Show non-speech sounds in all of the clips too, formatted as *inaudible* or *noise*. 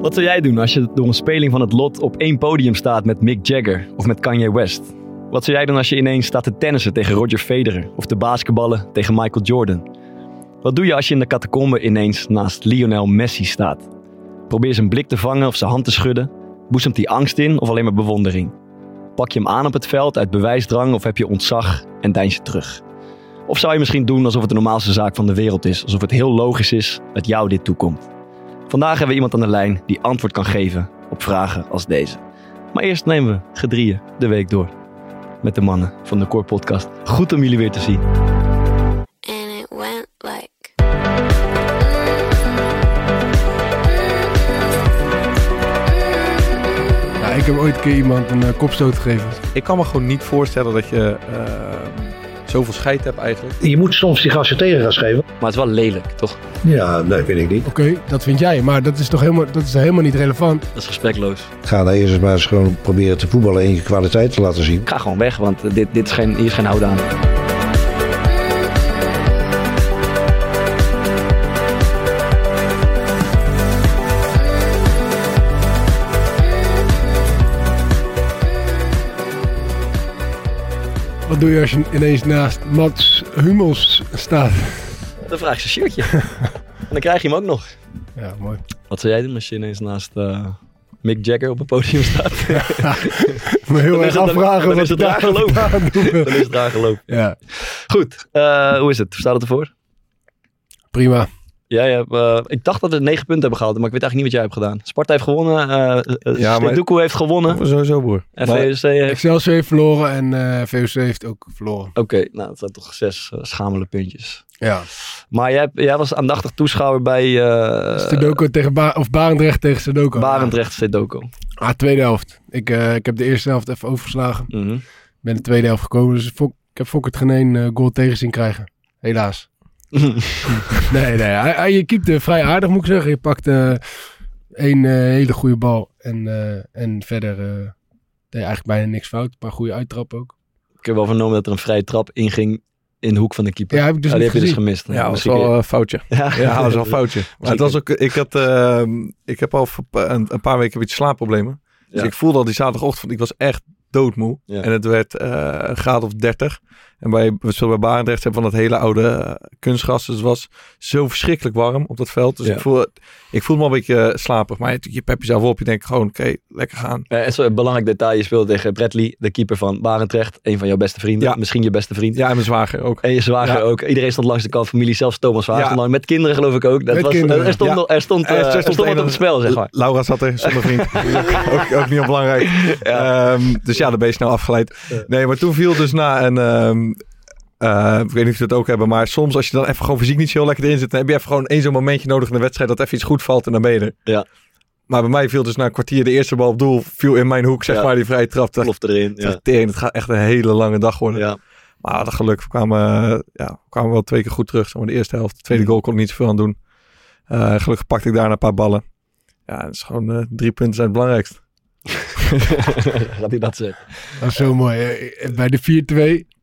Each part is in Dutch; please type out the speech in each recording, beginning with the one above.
Wat zou jij doen als je door een speling van het lot op één podium staat met Mick Jagger of met Kanye West? Wat zou jij doen als je ineens staat te tennissen tegen Roger Federer of te basketballen tegen Michael Jordan? Wat doe je als je in de catacombe ineens naast Lionel Messi staat? Probeer zijn blik te vangen of zijn hand te schudden? Boezemt hij angst in of alleen maar bewondering? Pak je hem aan op het veld uit bewijsdrang of heb je ontzag en deins je terug? Of zou je misschien doen alsof het de normaalste zaak van de wereld is, alsof het heel logisch is dat jou dit toekomt? Vandaag hebben we iemand aan de lijn die antwoord kan geven op vragen als deze. Maar eerst nemen we gedrieën de week door met de mannen van de Core Podcast. Goed om jullie weer te zien. and it went like Ja, ik heb ooit een keer iemand een eh, kopstoot gegeven. Ik kan me gewoon niet voorstellen dat je eh, zoveel scheid hebt eigenlijk. Je moet soms die gasten tegengas geven. Maar het is wel lelijk, toch? Ja, nee, vind ik niet. Oké, dat vind jij, maar dat is toch helemaal, dat is helemaal niet relevant. Dat is respectloos. Ga dan eerst eens maar eens gewoon proberen te voetballen en je kwaliteit te laten zien. Ga gewoon weg, want dit, dit is geen, hier is geen houden aan. Wat doe je als je ineens naast Mats Hummels staat? Dan vraag je zijn shirtje. *laughs* en dan krijg je hem ook nog. Ja, mooi. Wat zou jij doen als je ineens naast eh, Mick Jagger op een podium staat? *laughs* Me heel Dan is erg dan- afvragen dan wat is het daar gelopen. *laughs* dan is het daar gelopen. Ja, Goed, eh, hoe is het? Hoe staat het ervoor? prima. Jij hebt, eh, ik dacht dat we negen punten hebben gehaald, maar ik weet eigenlijk niet wat jij hebt gedaan. Sparta heeft gewonnen, Ja, maar- Stedoekoe heeft gewonnen. Sowieso, broer. En Maar- VOC heeft... Excelsior heeft verloren en eh VOC heeft ook verloren. Oké, nou dat zijn toch zes uh, schamele puntjes. Ja. Maar jij, jij was aandachtig toeschouwer bij uh, tegen ba of Barendrecht tegen Stedoco. Barendrecht Stedoco. Ah, tweede helft. Ik, uh, ik heb de eerste helft even overgeslagen. Mm -hmm. Ben de tweede helft gekomen, dus ik heb Fokkert geen één uh, goal tegen zien krijgen. Helaas. *laughs* nee, nee. Hij, hij, je keepte vrij aardig, moet ik zeggen. Je pakte één uh, hele goede bal. En, uh, en verder uh, deed eigenlijk bijna niks fout. Een paar goede uittrappen ook. Ik heb wel vernomen dat er een vrije trap inging in de hoek van de keeper. Ja, heb ik dus oh, die heb je gezien. dus gemist. Ja, dat was wel een foutje. *laughs* Ja, ja dat was wel een *laughs* foutje. Maar het was ook, ik, had, uh, ik heb al een, een, paar weken een beetje slaapproblemen. Dus ja. ik voelde al die zaterdagochtend, ik was echt doodmoe. Ja. En het werd uh, een graad of 30. En bij, we speelden bij Barendrecht hebben van dat hele oude uh, kunstgras. Dus het was zo verschrikkelijk warm op dat veld. Dus ja. ik, voel, ik voelde me een beetje uh, slapig. Maar je, je pep jezelf op. Je denkt gewoon, oké, okay, lekker gaan. Ja, en zo'n belangrijk detail. Je speelde tegen Bradley, de keeper van Barendrecht. Een van jouw beste vrienden. Ja. Misschien je beste vriend. Ja, en mijn zwager ook. En je zwager ja. ook. Iedereen stond langs de kant familie. Zelfs Thomas ja. Met kinderen geloof ik ook. Dat Met was, kinderen. Er stond, er stond, er stond, er stond wat op het spel, zeg maar. Laura zat er zonder vriend. *laughs* ook, ook, niet onbelangrijk. Um, dus ja, dan ben je snel afgeleid. Nee, maar toen viel dus na een... Um, uh, ik weet niet of je dat ook hebben, maar soms als je dan even gewoon fysiek niet zo heel lekker erin zit, dan heb je even gewoon één zo'n momentje nodig in de wedstrijd dat even iets goed valt en dan ben je er. Ja. Maar bij mij viel dus na een kwartier de eerste bal op doel, viel in mijn hoek, zeg ja. maar, die vrije trap. Ploft erin. Ja. Tering, het gaat echt een hele lange dag worden. Ja. Maar dat geluk, we kwamen, ja, we kwamen wel twee keer goed terug. Zeg maar de eerste helft, de tweede goal kon ik niet zoveel aan doen. Uh, gelukkig pakte ik daarna een paar ballen. Ja, het is gewoon uh, drie punten zijn het belangrijkst. *laughs* Gaat hij dat zeggen? Dat is zo mooi. Bij de 4-2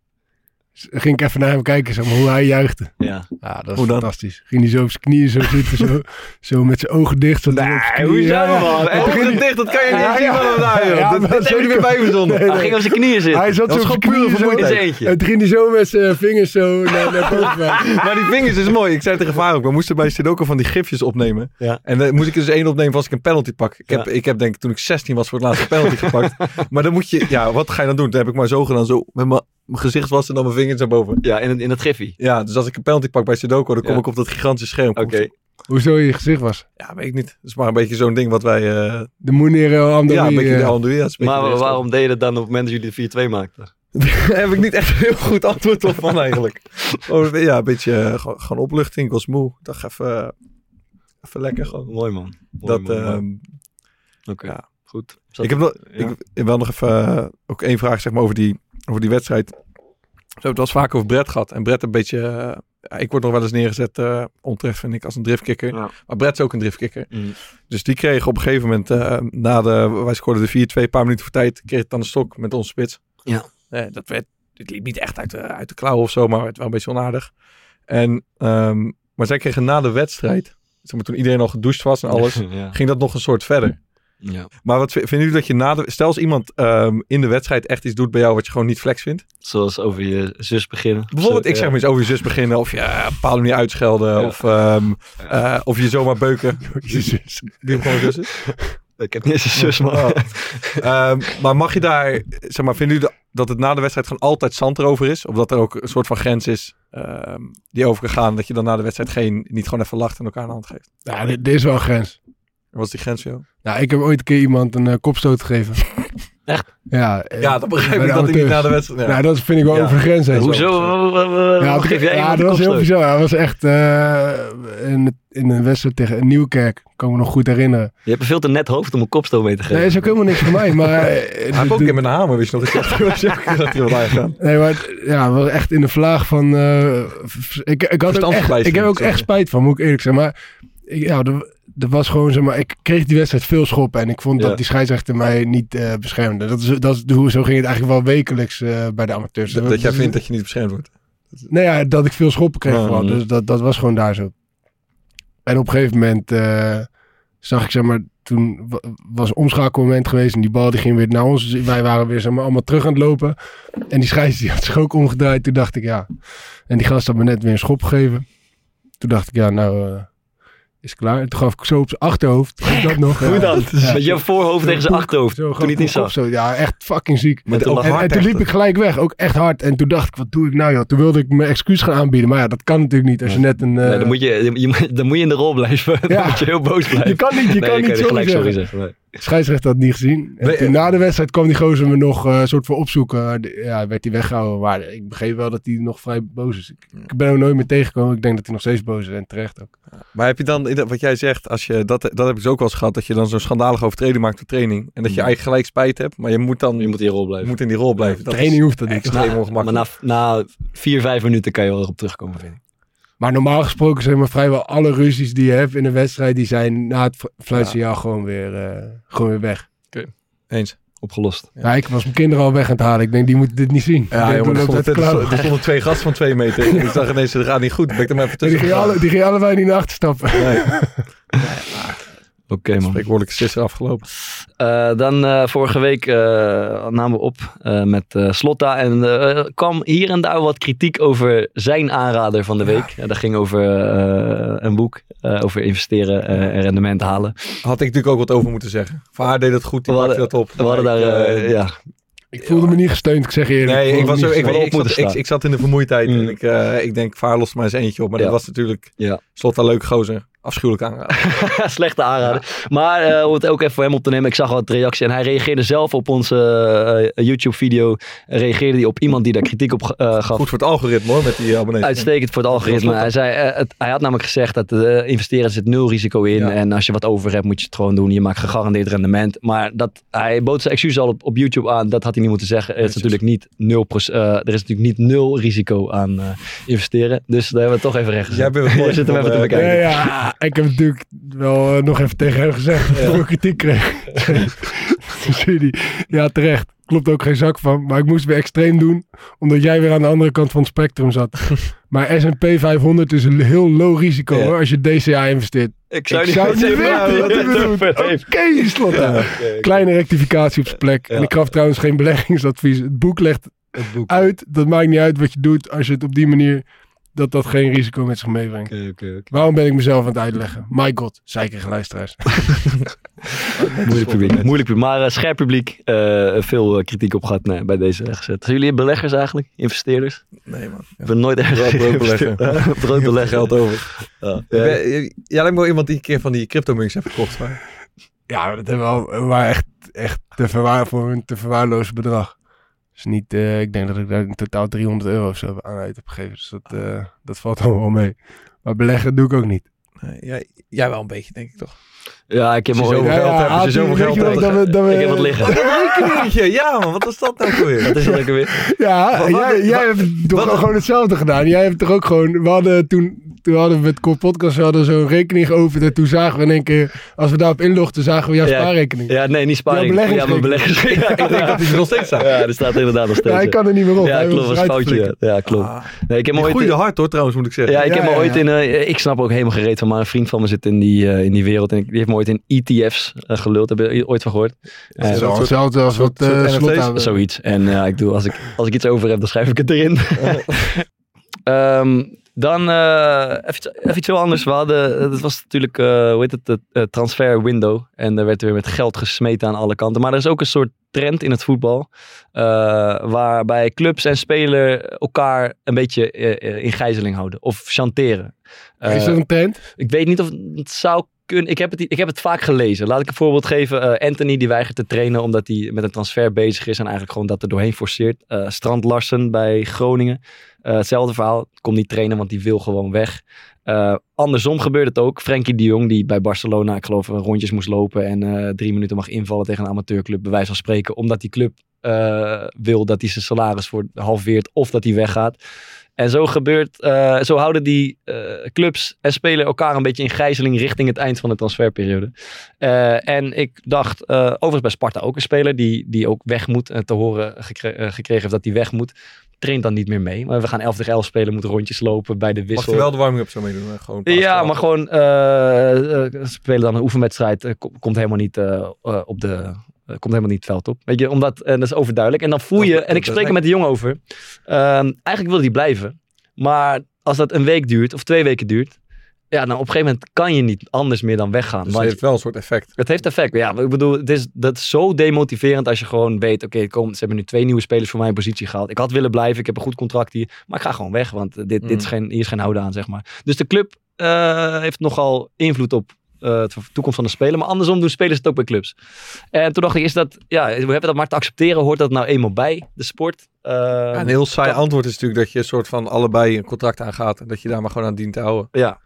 ging ik even naar hem kijken, zeg maar, hoe hij juichte. Ja. ja dat is fantastisch. Ging hij zo op zijn knieën zo zitten, zo, zo met zijn ogen dicht. Zo nee, hoezo ja, man? En ogen dicht, dat kan je niet zien van joh. Dat, dat heb je weer bij verzonnen. Hij ging op zijn knieën zitten. Hij zat dat zo op zijn knieën zo. En toen ging hij zo met zijn vingers zo naar, naar boven. *laughs* maar die vingers is mooi. Ik zei tegen Vaar ook, we moesten bij Sidoco van die gifjes opnemen. Ja. En dan moest ik er dus één opnemen als ik een penalty pak. Ik heb, ik heb denk ik toen ik 16 was voor het laatste penalty gepakt. *laughs* Maar dan moet je, ja, wat ga je dan doen? Dan heb ik maar zo gedaan, zo met mijn mijn gezicht was en dan mijn vingers naar boven. Ja, in, in het griffie. Ja, dus als ik een penalty pak bij Sudoku, dan kom ja. ik op dat gigantische scherm. Oké. Okay. Hoezo je gezicht was? Ja, weet ik niet. Dat is maar een beetje zo'n ding wat wij... Uh... De Moenero Andoui. Ja, een beetje de Andoui. Ja, maar waarom deed je dat dan op het moment dat jullie de 4-2 maakten? Daar *laughs* heb ik niet echt een heel goed antwoord op van eigenlijk. *laughs* oh, ja, een beetje uh, gewoon, gewoon opluchting. Ik was moe. Ik dacht even, even lekker gewoon. Mooi man. Mooi, dat, uh, Oké, okay. ja. goed. Zat ik heb nog, ja. ik wil nog even uh, ook één vraag zeg maar, over, die, over die wedstrijd. We hebben het wel eens vaak over Brett gehad. En Brett een beetje... Uh, ja, ik word nog wel eens neergezet, uh, onterecht vind ik, als een driftkikker. Ja. Maar Brett is ook een driftkikker. Mm. Dus die kreeg op een gegeven moment, uh, na de... Wij scoorden de 4-2, een paar minuten voor tijd, kreeg het dan de stok met onze spits. Ja. dat werd... Het liep niet echt uit de, uit de klauwen of zo, maar het wel een beetje onaardig. En, um, maar zij kregen na de wedstrijd zeg maar, toen iedereen al gedoucht was en alles, *laughs* ja. ging dat nog een soort verder. Ja. Maar wat vinden jullie dat je na de... Stel als iemand ehm, in de wedstrijd echt iets doet bij jou wat je gewoon niet flex vindt. Zoals over je zus beginnen. Bijvoorbeeld, Zo, ik zeg ja. maar eens over je zus beginnen. Of je uh, bepaalde niet uitschelden. Ja. Of, ehm, eh, of je zomaar beuken. *laughs* Die hem gewoon zus is. Ik heb niet eens een zus, man. Oh. Ehm, maar mag je daar... Zeg maar, vinden jullie dat het na de wedstrijd gewoon altijd zand erover is? Of dat er ook een soort van grens is ehm, die over kan gaan. Dat je dan na de wedstrijd geen, niet gewoon even lacht en elkaar een hand geeft. Ja, dit, dit is wel een grens. Wat is die grens voor jou? Nou, ik heb ooit een keer iemand een eh, kopstoot gegeven. *laughs* Echt? Ja. eh, Ja, dat begrijp ik dat hij niet na de wedstrijd... Ja. Nou, dat vind ik wel Ja. over de grens heen. Hoezo? Wat, Ja, geef jij ja dat was heel bizar. Hij was echt eh, in, in een wedstrijd tegen Nieuwkerk. Kan ik me nog goed herinneren. Je hebt een veel te net hoofd om een kopstoot mee te geven. Nee, is ook helemaal niks voor mij. Maar, *laughs* Hij heeft ook de- een keer met een hamer, wist je nog? Dat je *laughs* dat hij wat aangaan. Nee, maar ja, was echt in de vlaag van... eh, ik, ik, had ook echt, ik heb ook echt je. spijt van, moet ik eerlijk zijn. Maar ik, ja, er, er was gewoon, zeg maar... Ik kreeg die wedstrijd veel schoppen. En ik vond Ja. dat die scheidsrechter mij niet eh, beschermde. Dat is, dat is, hoe- zo ging het eigenlijk wel wekelijks eh, bij de amateurs. Dat, dat jij vindt dat je niet beschermd wordt. Nee, ja, dat ik veel schoppen kreeg vooral. mhm. Dus dat, dat was gewoon daar zo. En op een gegeven moment eh, zag ik, zeg maar, toen wa- was een omschakelmoment geweest en die bal die ging weer naar ons. Dus wij waren weer, zeg maar, allemaal terug aan het lopen. En die scheids die had zich ook omgedraaid. Toen dacht ik, ja. En die gast had me net weer een schop gegeven. Toen dacht ik, ja, nou, is klaar. En toen gaf ik zo op zijn achterhoofd. Dat nog? *laughs* Hoe dan? Ja. Met je voorhoofd tegen zijn achterhoofd. Zo, Toen niet zag. zo. Ja, echt fucking ziek. Met En, toen liep ik gelijk weg, ook echt hard. En toen dacht ik, wat doe ik nou joh? Toen wilde ik mijn excuus gaan aanbieden. Maar ja, dat kan natuurlijk niet als je net een... eh, Nee, dan, moet je, je, dan moet je in de rol blijven. *laughs* Dan Ja. moet je heel boos blijven. je kan niet, je nee, kan je niet kan sorry gelijk sorry zeggen. zeggen. Nee. De scheidsrechter had het niet gezien. En Nee, toen eh, na de wedstrijd kwam die gozer me nog eh, een soort van opzoeken. De- Ja, werd hij weggehouden. Maar ik begreep wel dat hij nog vrij boos is. Ik, ik ben hem nooit meer tegengekomen. Ik denk dat hij nog steeds boos is en terecht ook. Maar heb je dan, wat jij zegt, als je, dat, dat heb ik dus ook wel eens gehad, dat je dan zo'n schandalige overtreding maakt op training. En dat je eigenlijk gelijk spijt hebt, maar je moet dan Je moet in je rol je blijven. moet in die rol blijven. Dat Training hoeft dat niet. extreem Maar ongemakkelijk. na, na vier, vijf minuten kan je wel erop terugkomen, vind ik. Maar normaal gesproken zijn maar vrijwel alle ruzies die je hebt in een wedstrijd. Die zijn na het fl- fluitsignaal gewoon, weer, eh, gewoon weer weg. Eens. Opgelost. Ja. ik was mijn kinderen al weg aan het halen. Ik denk, die moeten dit niet zien. Ik Ja, jongen, er loopt stonden, er, er twee gasten van twee meter. Ik zag ineens, dat gaat niet goed. Ben ik er maar even Die tussen gingen, alle, die gingen allebei niet naar achter stappen. Nee, *laughs* Oké, man. spreekwoordelijke sisser afgelopen. Eh, dan eh, vorige week eh, namen we op eh, met Slotta. En eh, kwam hier en daar wat kritiek over zijn aanrader van de week. Ja. dat ging over eh, een boek. eh, over investeren eh, en rendement halen. Had ik natuurlijk ook wat over moeten zeggen. Van haar deed het goed, die We hadden- dat op. We hadden daar, Maar ik, ja, Ik voelde me niet gesteund, ik zeg eerlijk. Nee, ik, was zo, ik, ik, zat, ik, ik zat in de vermoeidheid Mm. en ik, eh, ik denk, Vaar lost maar eens eentje op. Maar Ja. dat was natuurlijk Ja. slot een leuk gozer. Afschuwelijk aanraden. *laughs* Slechte aanrader. Maar eh, om het ook even voor hem op te nemen. Ik zag wat reactie. En hij reageerde zelf op onze eh, YouTube-video. Reageerde hij op iemand die daar kritiek op eh, gaf. Goed voor het algoritme hoor, met die abonnees. Uitstekend voor het algoritme. Hij, zei, het, hij had namelijk gezegd dat investeren zit nul risico in. Ja. En als je wat over hebt, moet je het gewoon doen. Je maakt gegarandeerd rendement. Maar dat, hij bood zijn excuus al op, op YouTube aan. Dat had hij niet moeten zeggen. Er is natuurlijk niet nul, er is natuurlijk niet nul risico aan investeren. Dus daar hebben we het toch even recht gezet. Jij bent het mooi Je zit hem even te bekijken. Ja, ja, *laughs* ik heb natuurlijk wel eh, nog even tegen hem gezegd dat ik kritiek kreeg. *laughs* *laughs* Ja terecht, klopt ook geen zak van. Maar ik moest weer extreem doen, omdat jij weer aan de andere kant van het spectrum zat. *laughs* Maar S&P 500 is een heel low risico Ja. hoor, als je DCA investeert. Ik zou ik niet zou niet weten. Oké, slot Kleine rectificatie op zijn plek. En ik gaf trouwens geen beleggingsadvies. Het boek legt Het boek. uit, dat maakt niet uit wat je doet, als je het op die manier, dat dat geen risico met zich meebrengt. Oké, oké, oké. Waarom ben ik mezelf aan het uitleggen? My god, zeikerige luisteraars. *laughs* Moeilijk publiek. Moeilijk publiek. Maar eh, scherp publiek. eh, veel eh, kritiek op gehad nee, bij deze weggezet. Zijn jullie beleggers eigenlijk? Investeerders? Nee man. Ik ben nooit ergens Brood- broodbelegger. *laughs* Broodbelegger. *laughs* geld over. Ja. Jij lijkt me wel iemand die een keer van die crypto-munks heeft gekocht. Maar... Ja, dat hebben we al, we waren echt, echt te verwaar, voor een te verwaarlozen bedrag. Dus niet, eh, ik denk dat ik daar in totaal 300 euro of zo aan uit heb gegeven. Dus dat, eh, dat valt allemaal wel mee. Maar beleggen doe ik ook niet. Nee, jij, jij wel een beetje, denk ik toch? Ja, ik heb me zoveel geld je Aad, zoveel geld dat we- dat we- Ik heb wat liggen. Rekeningetje, ja man, wat was dat nou voor weer? Dat is lekker weer. Ja, Wat- jij, hebt toch wat- gewoon hetzelfde gedaan. Jij hebt toch ook gewoon... We hadden toen, toen hadden we met Core Podcast we hadden zo'n rekening geopend. En toen zagen we in één keer, als we daarop inlogden, zagen we jouw Ja, spaarrekening. Ja, nee, niet sparing. Ja, Ja, mijn beleggers. Ja, *laughs* ik denk dat die er nog steeds staat. Ja, er staat inderdaad nog steeds. Ja, ja. kan er niet meer op. Ja, klopt, was was een eruit foutje. Ja, ja, klopt. Ah, Nee, ik heb ooit... groeide hard hoor, trouwens, moet ik zeggen. Ja, ik Ja, heb me ja, ooit ja. in... eh, ik snap ook helemaal gereed van, maar een vriend van me zit in die, eh, in die wereld. En ik- die heeft me ooit in ETF's eh, geluld. Heb je ooit van gehoord? Ja, Eh, zo- Hetzelfde als wat eh, slot. Zoiets. En ja, ik doe, als, ik, als ik iets over heb, dan schrijf ik het erin. *laughs* Ehm, dan even, iets- even iets heel anders. We hadden, het was natuurlijk, hoe heet het, de transfer window. En er werd weer met geld gesmeten aan alle kanten. Maar er is ook een soort trend in het voetbal. waarbij clubs en speler elkaar een beetje in gijzeling houden. Of chanteren. Is dat een trend? ik weet niet of het zou kunnen. Ik heb het, ik heb het vaak gelezen. Laat ik een voorbeeld geven. Eh, Anthony die weigert te trainen omdat hij met een transfer bezig is en eigenlijk gewoon dat er doorheen forceert. Eh, Strand Larsen bij Groningen. Eh, hetzelfde verhaal. Komt niet trainen, want die wil gewoon weg. Andersom gebeurt het ook. Frenkie de Jong, die bij Barcelona, ik geloof, rondjes moest lopen en drie minuten mag invallen tegen een amateurclub, bij wijze van spreken, omdat die club wil dat hij zijn salaris voor halveert of dat hij weggaat. En zo gebeurt, eh, zo houden die eh, clubs en spelen elkaar een beetje in gijzeling richting het eind van de transferperiode. Eh, en ik dacht, overigens bij Sparta ook een speler die, die ook weg moet, eh, te horen gekre- gekregen heeft dat hij weg moet. Traint dan niet meer mee. Maar we gaan 11 tegen 11 spelen, moeten rondjes lopen bij de Mag wissel. je wel de warming-up zo meedoen? Gewoon Ja, maar gewoon spelen dan een oefenwedstrijd. ko- komt helemaal niet op de. Eh, komt helemaal niet het veld op. Weet je, omdat, en dat is overduidelijk. En dan voel je, en ik spreek er met de jongen over. Ehm, eigenlijk wil hij blijven. Maar als dat een week duurt of twee weken duurt. Ja, dan op een gegeven moment kan je niet anders meer dan weggaan. Dus het heeft wel een soort effect. het heeft effect. Ja, ik bedoel, het is, dat is zo demotiverend als je gewoon weet, oké, kom, ze hebben nu twee nieuwe spelers voor mijn positie gehaald. Ik had willen blijven, ik heb een goed contract hier, maar ik ga gewoon weg, want dit, dit is Mm. geen, hier is geen houden aan, zeg maar. Dus de club eh, heeft nogal invloed op de toekomst van de speler, maar andersom doen spelers het ook bij clubs. En toen dacht ik, is dat, ja, we hebben dat maar te accepteren, hoort dat nou eenmaal bij de sport? Ja, een heel saai antwoord is natuurlijk dat je een soort van allebei een contract aangaat. En dat je daar maar gewoon aan dient te houden. ja,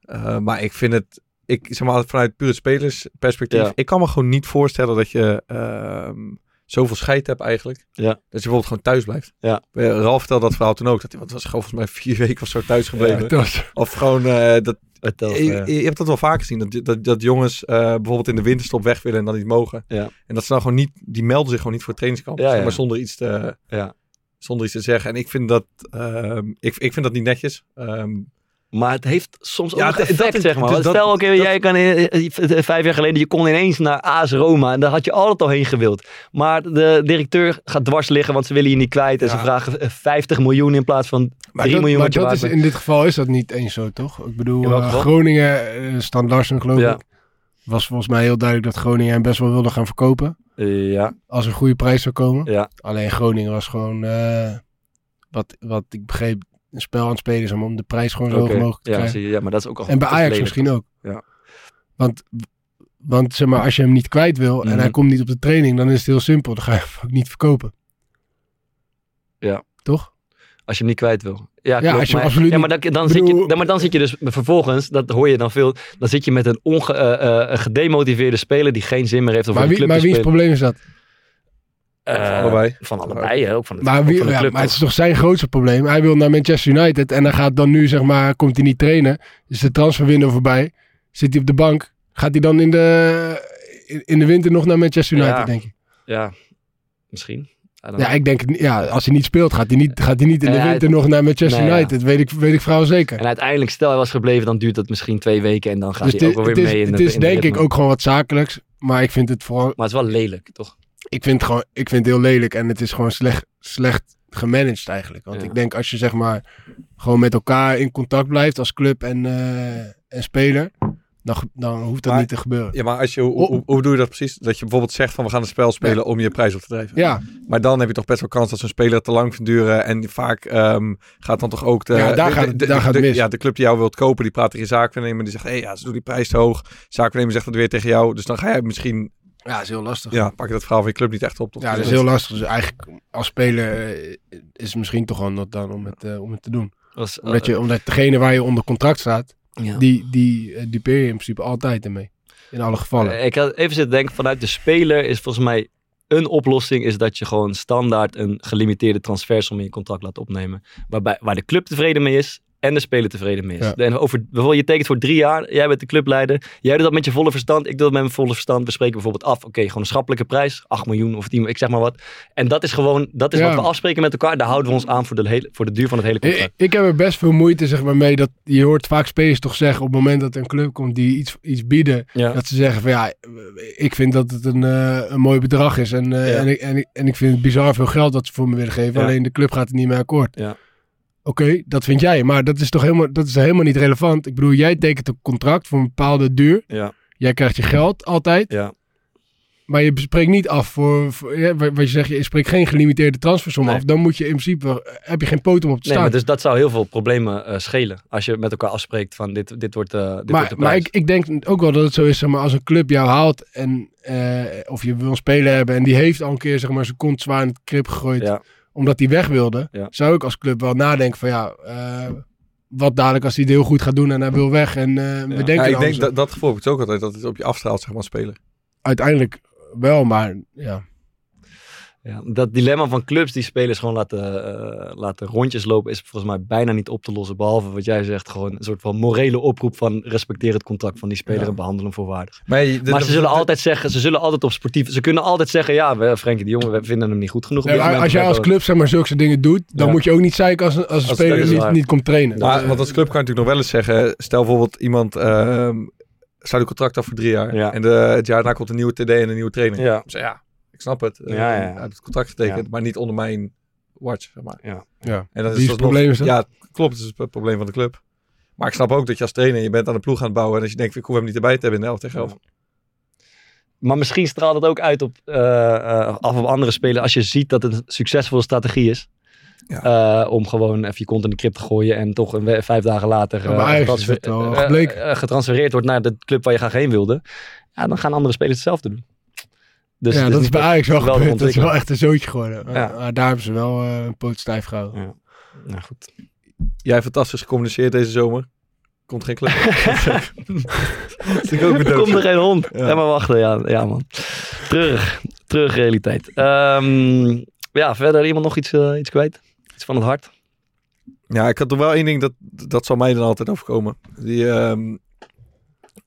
Eh, maar ik vind het, ik zeg maar vanuit puur spelersperspectief. Ja. Ik kan me gewoon niet voorstellen dat je ehm, zoveel scheid hebt eigenlijk. Ja. Dat je bijvoorbeeld gewoon thuis blijft. Ja. Ralf vertelde dat verhaal toen ook. Dat hij, wat was het, volgens mij vier *laughs* weken of zo thuis gebleven. Was- Of gewoon, dat, telt, je, eh, je hebt dat wel vaker gezien. Dat, dat, dat jongens eh, bijvoorbeeld in de winterstop weg willen en dan niet mogen. Ja. En dat ze dan gewoon niet, die melden zich gewoon niet voor het trainingskamp. Ja, zeg ja. maar zonder iets te, Ja. zonder iets te zeggen. En ik vind dat, ehm, ik, ik vind dat niet netjes. Ehm, Maar het heeft soms ook Ja, effect, dat- zeg maar. dat- Stel, oké, jij kan eh, eh, vijf jaar geleden, je kon ineens naar AS Roma. En daar had je altijd al heen gewild. Maar de directeur gaat dwars liggen, want ze willen je niet kwijt. En ze vragen eh, 50 miljoen in plaats van 3 Maar, dat, miljoen maar dat is, in dit geval is dat niet eens zo, toch? Ik bedoel, eh? Groningen, eh, Stan Larsen geloof Ja. ik, was volgens mij heel duidelijk dat Groningen hem best wel wilde gaan verkopen. Eh, ja, Als een goede prijs zou komen. ja, Alleen Groningen was gewoon, eh, wat, wat ik begreep, een spel aan het spelen is om, om de prijs gewoon zo hoog mogelijk te ja, krijgen. zie je, ja, maar dat is ook al En bij Ajax misschien ook. Ja. Want, want zeg maar, als je hem niet kwijt wil en Mhm. hij komt niet op de training, dan is het heel simpel. Dan ga je hem *laughs* ook niet verkopen. Ja. Toch? Als je hem niet kwijt wil. Ja, klopt, als je hem maar, absoluut ja, maar dan, dan, zit je, dan, maar dan zit je dus vervolgens, dat hoor je dan veel, dan zit je met een onge, een gedemotiveerde speler die geen zin meer heeft om Maar, wie, maar wiens spelen. probleem is dat? Eh, Van allebei. Van allebei, hè, ook van, het, Maar, ook wie, van de ja, club. maar het is toch? zijn grootste probleem. Hij wil naar Manchester United en hij gaat dan nu, zeg maar, komt hij niet trainen. Is de transferwindow voorbij. Zit hij op de bank. Gaat hij dan in de, in, de winter nog naar Manchester United, Ja. denk ik. Ja, misschien. Ja, ik denk, het ja, als hij niet speelt, gaat hij niet, gaat hij niet in de Ja, winter het- nog naar Manchester nee, ja. United. Weet ik, weet ik vrouwel zeker. En uiteindelijk, stel hij was gebleven, dan duurt dat misschien twee weken en dan gaat Dus hij ook het, wel het weer is, mee in het de is in de denk ik ook gewoon wat zakelijks. Maar ik vind het vooral, Maar het is wel lelijk, toch? Ik vind het gewoon, ik vind het heel lelijk. En het is gewoon slecht, slecht gemanaged eigenlijk. Want Ja. ik denk als je zeg maar gewoon met elkaar in contact blijft als club en, eh, en speler. Dan, dan hoeft dat Maar- niet te gebeuren. ja, maar als je, hoe, Oh. hoe, hoe doe je dat precies? Dat je bijvoorbeeld zegt van we gaan een spel spelen om je prijs op te drijven. Ja, Maar dan heb je toch best wel kans dat zo'n speler te lang vindt duren. En vaak ehm, gaat dan toch ook de, Ja, daar de, gaat de- daar gaat mis. Ja, de club die jou wilt kopen, die praat tegen je zaakwaarnemer. Die zegt, hé, hey, ja, ze doen die prijs te hoog. Zaakwaarnemer zegt dat weer tegen jou. Dus dan ga jij misschien, ja, dat is heel lastig. ja, pak je dat verhaal van je club niet echt op. Toch? Ja, dat is heel lastig. Dus eigenlijk als speler eh, is het misschien toch wel not dan om het, eh, om het te doen. Was, Omdat, je, omdat degene waar je onder contract staat, ja. die, die eh, dupeer je in principe altijd ermee. In alle gevallen. Eh, Ik had even zitten denken, vanuit de speler is volgens mij een oplossing is dat je gewoon standaard een gelimiteerde transfersom in je contract laat opnemen. Waarbij, waar de club tevreden mee is en de speler tevreden mee is. Ja. En over, bijvoorbeeld, je tekent voor drie jaar, jij bent de clubleider, jij doet dat met je volle verstand, ik doe dat met mijn volle verstand. We spreken bijvoorbeeld af, oké, gewoon een schappelijke prijs, 8 miljoen of 10, ik zeg maar wat. En dat is gewoon, dat is Ja. wat we afspreken met elkaar, daar houden we ons aan voor de, hele, voor de duur van het hele contract. ik heb er best veel moeite zeg maar, mee dat je hoort vaak spelers toch zeggen op het moment dat een club komt die iets, iets bieden, Ja. dat ze zeggen van ja, ik vind dat het een, eh, een mooi bedrag is en, eh, en, ik, en, ik, en ik vind het bizar veel geld dat ze voor me willen geven, alleen de club gaat er niet mee akkoord. Ja. Oké, dat vind jij, maar dat is toch helemaal, dat is helemaal niet relevant. Ik bedoel, jij tekent een contract voor een bepaalde duur, Ja, jij krijgt je geld altijd, ja. maar je spreekt niet af voor, voor ja, wat je zegt, je spreekt geen gelimiteerde transfersom Nee. af. Dan moet je in principe, heb je geen poten om op te Nee, staan. maar dus dat zou heel veel problemen eh, schelen. Als je met elkaar afspreekt van dit, dit wordt, eh dit wordt maar, de maar ik, ik denk ook wel dat het zo is, zeg maar, als een club jou haalt en eh, of je wil een speler hebben en die heeft al een keer zeg maar, zijn kont zwaar in het krip gegooid Ja. Omdat hij weg wilde, Ja. zou ik als club wel nadenken van ja, eh, wat dadelijk als hij het heel goed gaat doen en hij wil weg en eh, we denken Ja, ik denk dat, dat gevoel heb ik ook altijd, dat het op je afstraalt, zeg maar, speler. uiteindelijk wel, maar ja. Ja, dat dilemma van clubs die spelers gewoon laten, eh, laten rondjes lopen is volgens mij bijna niet op te lossen. Behalve wat jij zegt, gewoon een soort van morele oproep van respecteer het contract van die speler Ja. en behandel hem voorwaardig. Maar, je- de- maar de- ze zullen de- altijd zeggen, ze zullen altijd op sportief, ze kunnen altijd zeggen, ja, we, Frenkie de Jonge, we vinden hem niet goed genoeg. als jij als club zeg maar zulke dingen doet, dan Ja. moet je ook niet zeiken als een, als een Als- speler niet, niet komt trainen. Maar, Dat, want als club kan je natuurlijk nog wel eens zeggen, stel bijvoorbeeld iemand ehm sluit een contract af voor drie jaar. Ja. En de, het jaar daarna komt een nieuwe TD en een nieuwe trainer. Ja. Dus ja, ik snap het. Ja, ja, ja. Hij heeft het contract getekend, Ja. maar niet onder mijn watch, zeg maar. Ja. ja. En dat is het alsnog- probleem is dat? Ja, klopt. Het is het probleem van de club. Maar ik snap ook dat je als trainer, je bent aan de ploeg aan het bouwen. En als je denkt, ik hoef hem niet erbij te hebben in de 11 tegen 11. Maar misschien straalt het ook uit op, eh, eh, af op andere spelers als je ziet dat het een succesvolle strategie is. Eh, om gewoon even je kont in de krip te gooien en toch een vijf dagen later Ja, eh, getransfer- het gebleken. getransfereerd wordt naar de club waar je graag heen wilde. Ja, dan gaan andere spelers hetzelfde doen. Dus ja, dat is bij Ajax wel gebeurd. Dat is wel echt een zootje geworden. Ja. Maar daar hebben ze wel eh, een poot stijf gehouden. Ja. Nou goed. Jij fantastisch gecommuniceerd deze zomer. Komt geen club. *laughs* dat ik ook Er *laughs* komt er geen hond. Ja. Ja. maar wachten, ja, ja man. Terug, terug realiteit. Ehm, ja, verder iemand nog iets, eh, iets kwijt? Iets van het hart? Ja, ik had er wel één ding, dat, dat zal mij dan altijd overkomen. Die, ehm,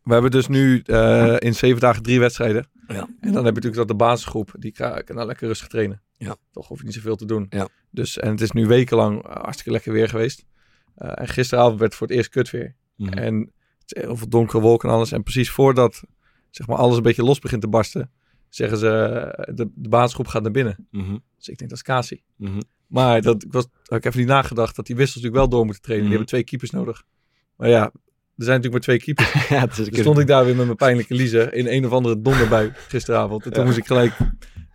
we hebben dus nu eh, in zeven dagen drie wedstrijden. Ja. En dan heb je natuurlijk dat de basisgroep, die kan, kan nou lekker rustig trainen. Ja. Toch hoef je niet zoveel te doen. Ja. Dus, en het is nu wekenlang eh, hartstikke lekker weer geweest. Eh, en gisteravond werd het voor het eerst kut weer. Mhm. En het is heel veel donkere wolken en alles. En precies voordat zeg maar, alles een beetje los begint te barsten, zeggen ze, de, de basisgroep gaat naar binnen. Mhm. Dus ik denk, dat is Kasi. Mhm. Maar dat, ik was, had ik even niet nagedacht dat die wissels natuurlijk wel door moeten trainen. Die hebben twee keepers nodig. Maar ja, er zijn natuurlijk maar twee keepers. *laughs* ja, Dus stond ik daar weer met mijn pijnlijke liezen in een of andere donderbui gisteravond. En toen Ja. moest ik gelijk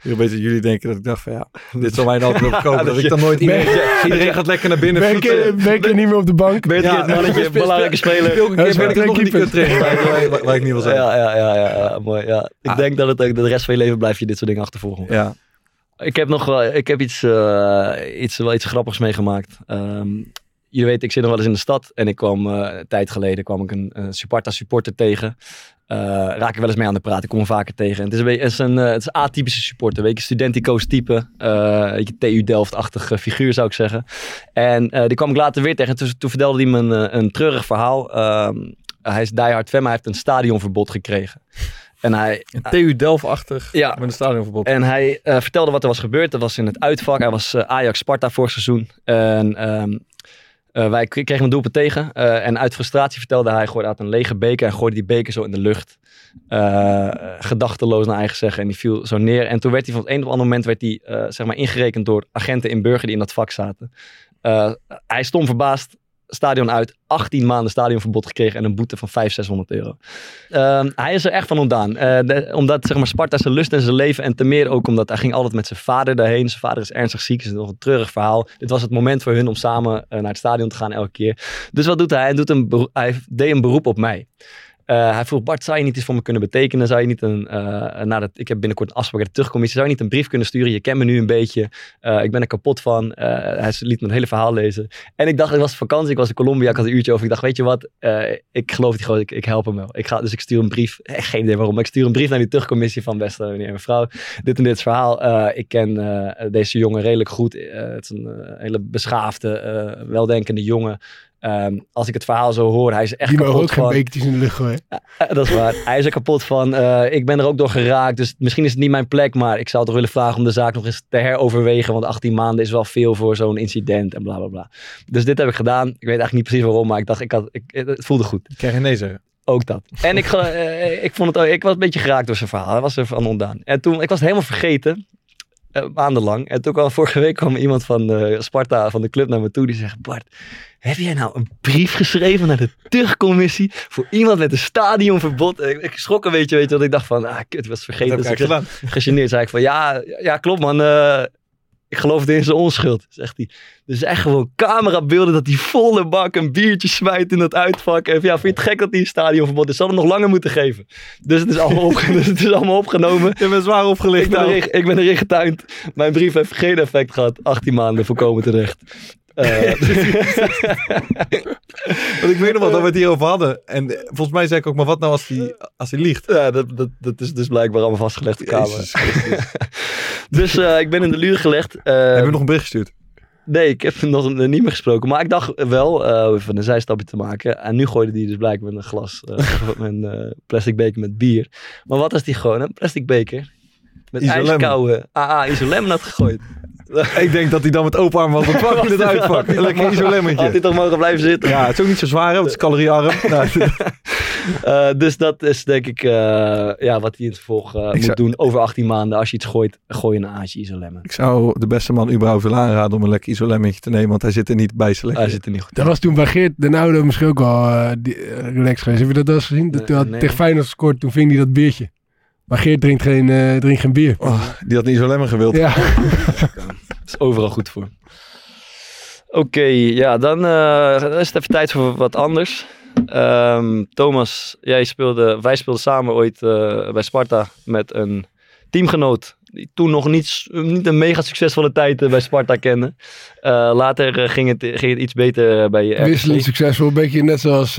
weer een beetje jullie denken dat ik dacht van ja, dit zal mij nou altijd overkomen. Dat dat ik dan nooit Ben- *laughs* iedereen, gaat lekker naar binnen. Ben je, ben je niet meer op de bank? Ben je Ja. het mannetje, belangrijke speler. Ja, Ben ik nog in die keepers. kut trainen waar, ik niet wil zijn. Ja, ja, ja, ja, mooi. Ja. Ik Ah. denk dat het ook de rest van je leven blijf je dit soort dingen achtervolgen. Ja. Ik heb nog wel, ik heb iets, eh, iets, wel iets grappigs meegemaakt. Ehm je weet, ik zit nog wel eens in de stad en ik kwam eh, een tijd geleden kwam ik een, een Sparta supporter tegen. Eh, raak ik wel eens mee aan de praat. Ik kom hem vaker tegen. En het is een, het is een, eh, het is een atypische supporter. Weet je, studentico's type. je, TU Delft-achtige figuur zou ik zeggen. En die kwam ik later weer tegen. En toen, toen vertelde hij me een, een treurig verhaal. Ehm, hij is diehard fan, maar hij heeft een stadionverbod gekregen. En hij, TU Delft-achtig Ja. met een stadionverbod. en hij vertelde wat er was gebeurd. Dat was in het uitvak. Hij was Ajax-Sparta vorig seizoen. En ehm, eh, wij kregen een doelpunt tegen. Eh, en uit frustratie vertelde hij, gooide uit een lege beker. En gooide die beker zo in de lucht. Eh, gedachteloos naar eigen zeggen. En die viel zo neer. En toen werd hij van het een op het andere moment werd hij, zeg maar ingerekend door agenten in Burger die in dat vak zaten. Hij stond verbaasd. Stadion uit. 18 maanden stadionverbod gekregen. En een boete van 500, 600 euro. Ehm, hij is er echt van ontdaan. Eh, omdat zeg maar, Sparta zijn lust en zijn leven. En te meer ook omdat hij ging altijd met zijn vader daarheen. Zijn vader is ernstig ziek. Is nog een treurig verhaal. Dit was het moment voor hun om samen eh, naar het stadion te gaan elke keer. Dus wat doet hij? Hij, doet een hij deed een beroep op mij. Eh, hij vroeg, Bart, zou je niet iets voor me kunnen betekenen? Zou je niet een, eh nadat, ik heb binnenkort een afspraak met de terugcommissie, zou je niet een brief kunnen sturen? Je kent me nu een beetje. Eh, ik ben er kapot van. Hij liet me het hele verhaal lezen. En ik dacht, ik was vakantie, ik was in Colombia, ik had een uurtje over. Ik dacht, weet je wat, ik geloof die gewoon, ik, ik help hem wel. Ik ga, dus ik stuur een brief, geen idee waarom, maar ik stuur een brief naar die terugcommissie van beste meneer en mevrouw. Dit en dit verhaal. Ik ken deze jongen redelijk goed. Het is een hele beschaafde, weldenkende jongen. Ehm, als ik het verhaal zo hoor, hij is echt Die kapot ook geen van... bekertjes in de lucht gooien. Eh, dat is waar. Hij is er kapot van. eh, ik ben er ook door geraakt. Dus misschien is het niet mijn plek. Maar ik zou toch willen vragen om de zaak nog eens te heroverwegen. Want 18 maanden is wel veel voor zo'n incident en bla bla bla. Dus dit heb ik gedaan. Ik weet eigenlijk niet precies waarom. Maar ik dacht, ik had, ik, het voelde goed. Ik krijg je nee zeggen. Ook dat. En ik, *laughs* eh, ik, vond het, ik was een beetje geraakt door zijn verhaal. Hij was er van ontdaan. En toen, ik was het helemaal vergeten. eh, maandenlang. En toen kwam vorige week kwam iemand van eh, Sparta, van de club, naar me toe. Die zegt, Bart, heb jij nou een brief geschreven naar de terugcommissie voor iemand met een stadionverbod? Ik, ik schrok een beetje, weet je, want ik dacht van, ah, kut, ik was vergeten. Dat heb ik Dus ik gedaan. gegeneerd zei ik van, ja, ja klopt man, eh, ik geloofde in zijn onschuld, zegt hij. Dus echt gewoon camerabeelden dat hij volle bak een biertje smijt in dat uitvak. En ja, vind je het gek dat hij een stadionverbod is? Zal hem nog langer moeten geven. Dus het is allemaal, *laughs* opge- dus het is allemaal opgenomen. Je bent zwaar opgelicht. Ik ben, nou. erin, ik ben erin getuind. Mijn brief heeft geen effect gehad. 18 maanden voorkomen terecht. *laughs* Want ik weet nog wel dat we het hierover hadden. En volgens mij zei ik ook, maar wat nou als hij als hij liegt? ja, dat, dat, dat is dus blijkbaar allemaal vastgelegd. Jezus Christus. *laughs* Dus eh, ik ben in de luur gelegd. Eh, Heb je nog een bericht gestuurd? Nee, ik heb nog niet meer gesproken. Maar ik dacht wel, eh even een zijstapje te maken. En nu gooide hij dus blijkbaar met een glas, *laughs* met een plastic beker met bier. Maar wat is die gewoon? Een plastic beker met ijskoude AA Isolem had gegooid. *laughs* Ik denk dat hij dan met open arm was ontvangen in het *laughs* uitvak. Een lekker Had hij isolemmetje. toch mogen blijven zitten? Ja, het is ook niet zo zwaar, hè, want het is caloriearm. *laughs* Nou, Eh, dus dat is denk ik eh, ja, wat hij in het vervolg eh, moet zou- doen over 18 maanden. Als je iets gooit, gooi je een aasje Isolem. ik zou de beste man überhaupt willen aanraden om een lekker isolemmetje te nemen, want hij zit er niet bij selectie. Hij zit er niet goed Dat was toen bij Geert de Naude misschien ook eh, eh, relaxed geweest. Heb je dat wel eens gezien? Dat Nee, toen had nee. tegen Feyenoord gescoord, toen ving hij dat biertje. Maar Geert drinkt geen, eh, drinkt geen bier. Oh, die had een isolemmer gewild. Ja. *laughs* is overal goed voor. Oké, ja, dan, eh, is het even tijd voor wat anders. Ehm, Thomas, jij speelde, wij speelden samen ooit eh, bij Sparta met een teamgenoot. Die toen nog niet, niet een mega succesvolle tijd eh, bij Sparta kende. Eh, later eh, ging, het, ging het iets beter bij RKC. Wisselend succesvol, een beetje net zoals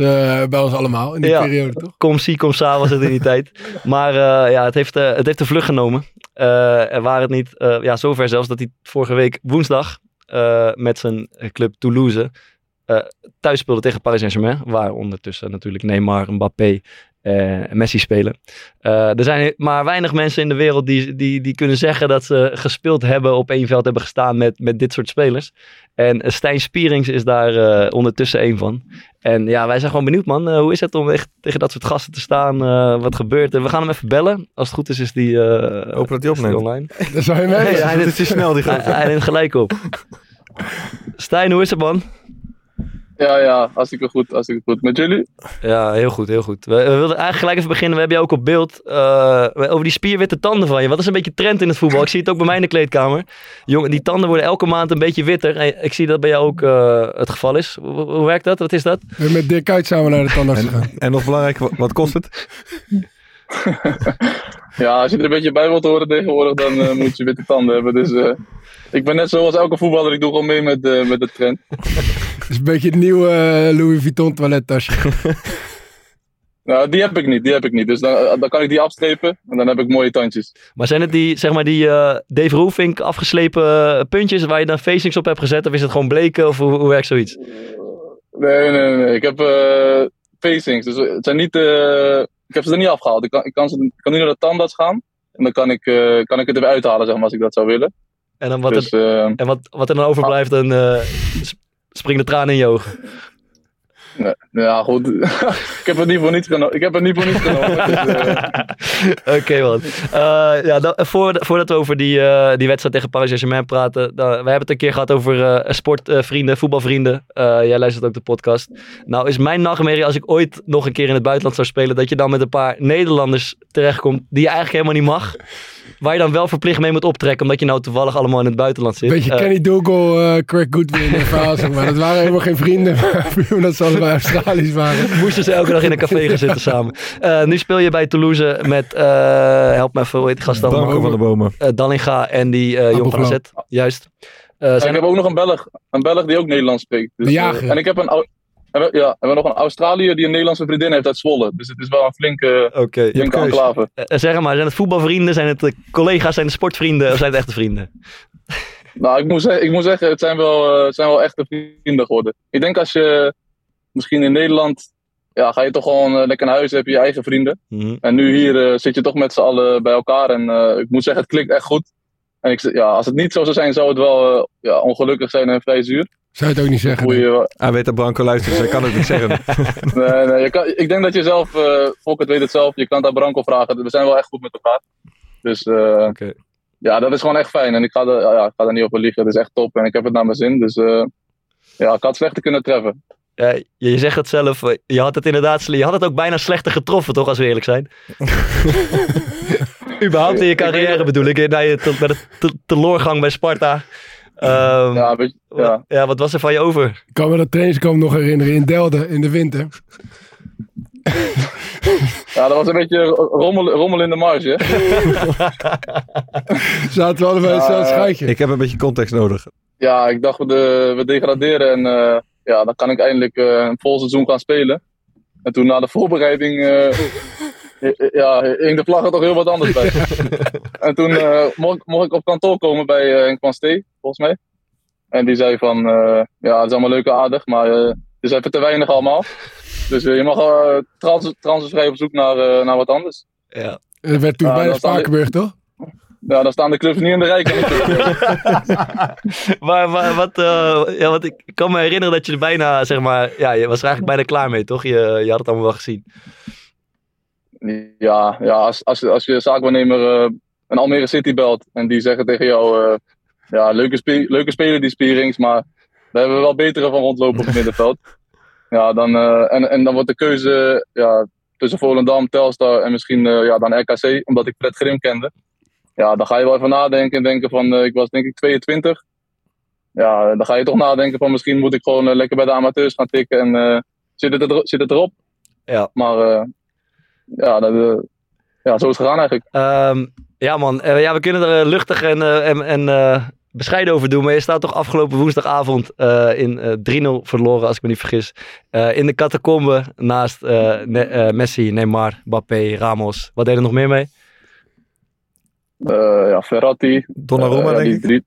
bij ons allemaal in die Ja. periode, toch? Kom zie, kom sa was het in die *laughs* tijd. Maar ja, het heeft, het heeft de vlucht genomen. Er waren het niet, ja, zover zelfs dat hij vorige week woensdag met zijn club Toulouse thuis speelde tegen Paris Saint-Germain. Waar ondertussen natuurlijk Neymar, Mbappé eh, en Messi spelen. Eh, er zijn maar weinig mensen in de wereld die, die, die kunnen zeggen dat ze gespeeld hebben, op één veld hebben gestaan met, met dit soort spelers. En Stijn Spierings is daar eh, ondertussen één van. En ja, wij zijn gewoon benieuwd, man. Hoe is het om echt tegen dat soort gasten te staan? Eh, wat gebeurt er? We gaan hem even bellen. Als het goed is, is die, eh, Hopen dat hij opneemt. online. *laughs* Dat zou je mee. Hij Het is snel, die Hij, hij neemt gelijk op. Stijn, hoe is het, man? Ja, ja, hartstikke goed, hartstikke goed. Met jullie? Ja, heel goed, heel goed. We, we wilden eigenlijk gelijk even beginnen. We hebben jou ook op beeld. eh, over die spierwitte tanden van je. Wat is een beetje trend in het voetbal? Ik zie het ook bij mij in de kleedkamer. Jongen, die tanden worden elke maand een beetje witter. En ik zie dat bij jou ook eh, het geval is. Hoe, hoe werkt dat? Wat is dat? We zijn met Dirk Kuyt samen naar de tandarts gegaan. En, en nog belangrijk, wat, kost het? *laughs* Ja, als je er een beetje bij wilt horen tegenwoordig, dan eh, moet je witte tanden hebben. Dus eh, ik ben net zoals elke voetballer, ik doe gewoon mee met, eh, met de trend. Het is een beetje het nieuwe eh, Louis Vuitton toilettasje. *laughs* Nou, die heb ik niet, die heb ik niet. Dus dan, eh, dan kan ik die afstrepen en dan heb ik mooie tandjes. Maar zijn het die, zeg maar, die eh, Dave Roelvink afgeslepen puntjes waar je dan facings op hebt gezet? Of is het gewoon bleken? Of hoe, hoe werkt zoiets? Nee, nee, nee. Ik heb eh, facings, dus het zijn niet... eh, ik heb ze er niet afgehaald. Ik kan, ik kan, ze, ik kan nu naar de tandarts gaan en dan kan ik, eh, kan ik het er weer uithalen, zeg maar, als ik dat zou willen. En, dan wat, dus er, eh, en wat, wat er dan overblijft, dan eh, s- springen de tranen in je ogen. ja, goed. *laughs* ik heb het niet voor niets genomen. Ik heb het niet voor niets genomen. *laughs* Dus, eh, Oké, man. Eh, ja, dan, voordat, voordat we over die, eh, die wedstrijd tegen Paris Saint-Germain praten. dan- we hebben het een keer gehad over eh, sportvrienden, voetbalvrienden. Eh, jij luistert ook de podcast. Nou is mijn nachtmerrie als ik ooit nog een keer in het buitenland zou spelen. Dat je dan met een paar Nederlanders terechtkomt die je eigenlijk helemaal niet mag. Waar je dan wel verplicht mee moet optrekken. Omdat je nou toevallig allemaal in het buitenland zit. Beetje Eh, Kenny Dougal, eh Craig Goodwin en verhaal, zeg maar. Dat waren helemaal geen vrienden, maar *laughs* omdat ze allebei Australisch waren. Moesten ze elke dag in een café gaan zitten samen. Eh, nu speel je bij Toulouse met, eh, help me even, hoe heet die gast dan? Van de bomen. Eh, Dallinga en die eh Jong. Juist. Eh, en zijn ik heb ook nog een Belg, een Belg die ook Nederlands spreekt. Dus, eh, en ik heb een, Au- en we, ja, en we nog een Australiër die een Nederlandse vriendin heeft uit Zwolle. Dus het is wel een flinke, keus. enclave. Eh, zeg maar, zijn het voetbalvrienden? Zijn het eh, collega's? Zijn het sportvrienden? Of zijn het echte vrienden? *laughs* Nou, ik moet, zeggen, ik moet zeggen, het zijn wel, eh, het zijn wel echte vrienden geworden. Ik denk als je, misschien in Nederland ja, ga je toch gewoon eh, lekker naar huis, heb je je eigen vrienden. Mhm. En nu hier eh, zit je toch met z'n allen bij elkaar. En eh, ik moet zeggen, het klinkt echt goed. En ik, ja, als het niet zo zou zijn, zou het wel eh, ja, ongelukkig zijn en vrij zuur. Zou je het ook niet zeggen? Wel- Hij weet dat Branko luistert, dus hij kan het niet zeggen. *laughs* nee, nee, je kan, ik denk dat je zelf, eh Fokker weet het zelf, je kan het aan Branko vragen. We zijn wel echt goed met elkaar. Dus eh, Oké. ja, dat is gewoon echt fijn. En ik ga, er, ja, ik ga er niet over liegen. Het is echt top en ik heb het naar mijn zin. Dus eh, ja, ik had slechter kunnen treffen. Ja, je, zegt het zelf, je had het inderdaad, je had het ook bijna slechter getroffen, toch, als we eerlijk zijn? *laughs* Überhaupt in je Ik carrière bedoel ik, na je de te- teloorgang bij Sparta. Ehm, Ja, weet je, ja. wat, ja, wat was er van je over? Ik kan me dat trainingskamp nog herinneren in Delden in de winter. ja, dat was een beetje rommel, rommel in de marge. *laughs* Zaten we allebei in Ja, hetzelfde schuitje. Ik heb een beetje context nodig. ja, ik dacht we, de, we degraderen en eh, ja, dan kan ik eindelijk eh, een vol seizoen gaan spelen. En toen na de voorbereiding eh, *laughs* ja, hing de vlag er toch heel wat anders bij. *laughs* en toen eh, mocht, ik- mocht ik op kantoor komen bij eh Henk van Stee, volgens mij. En die zei van, eh, ja, het is allemaal leuk en aardig, maar eh, het is even te weinig allemaal. Dus eh, je mag uh, trans transfervrij op zoek naar, eh, naar wat anders. Ja. Het werd toen dat dan- Spakenburg, toch? Ja, dan staan de clubs niet in de rij. *laughs* Maar, maar wat, eh, ja, wat ik, kan me herinneren dat je er bijna, zeg maar, ja, je was er eigenlijk bijna klaar mee, toch? Je, je had het allemaal wel gezien. Ja, ja als, als, je- als je zaakwaarnemer eh, een Almere City belt en die zeggen tegen jou, eh, ja, leuke, spe leuke speler die Spierings, maar daar hebben we wel betere van rondlopen op het middenveld. *laughs* Ja, dan, eh, en, en dan wordt de keuze ja, tussen Volendam, Telstar en misschien eh, ja, dan RKC, omdat ik Fred Grim kende. Ja, dan ga je wel even nadenken en denken van, ik was denk ik 22. Ja, dan ga je toch nadenken van misschien moet ik gewoon lekker bij de amateurs gaan tikken en zit, het er, zit het erop. Ja. Maar ja, dat, ja, zo is het gegaan eigenlijk. Ehm, ja, man. Eh, ja, we kunnen er eh, luchtig en, eh, en, en eh, bescheiden over doen. Maar je staat toch afgelopen woensdagavond eh, in eh 3-0 verloren, als ik me niet vergis. Eh, in de catacombe naast Ne- Messi, Neymar, Mbappé, Ramos. Wat deed er nog meer mee? Eh, ja, Ferrati. Donnarumma, ja, denk ik. drie-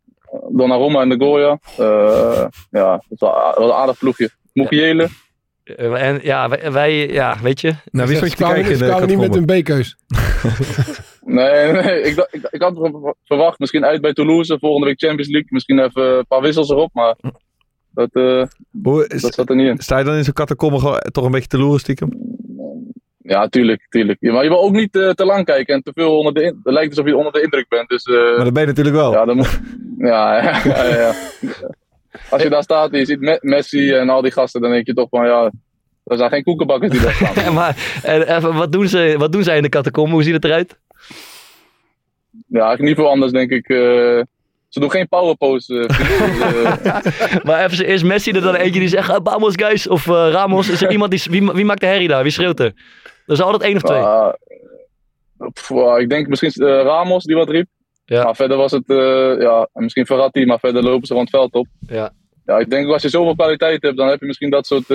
Donnarumma en de Goya. Eh, ja, dat was wel- dat was een aardig ploegje. Mukiele. En ja wij, wij- ja, weet je. Nou, wie stond je te kijken kwamen niet met een B-keus. *laughs* Nee, *laughs* nee, ik, dacht- ik, ik had verwacht misschien uit bij Toulouse. Volgende week Champions League. Misschien even een paar wissels erop. Maar dat, eh, Hoe is- dat zat er niet in. Sta je dan in zo'n catacombe gewoon toch een beetje te loeren stiekem? Ja, tuurlijk, tuurlijk. Ja, maar je wil ook niet eh, te lang kijken en te veel onder de in- Het lijkt alsof je onder de indruk bent. Dus eh, Maar dat ben je natuurlijk wel. ja, dan moet... *laughs* ja, ja, ja, ja. Als je daar staat en je ziet Me- Messi en al die gasten, dan denk je toch van ja, er zijn geen koekenbakkers die daar staan. *laughs* maar eh, even, wat, doen ze, wat doen zij in de catacombe? Hoe ziet het eruit? Ja, eigenlijk niet veel anders denk ik. eh, ze doen geen power pose. eh. Dus, eh, *laughs* Maar even, is Messi er dan eentje die zegt, "Ah, vamos guys, of Ramos? Is er iemand die, wie, wie maakt de herrie daar? Wie schreeuwt er? Er is altijd één of twee. ah, pff, ik denk misschien Ramos die wat riep. Ja. Maar verder was het, ja, misschien Verratti, maar verder lopen ze rond het veld op. Ja. Ja, ik denk als je zoveel kwaliteit hebt, dan heb je misschien dat soort,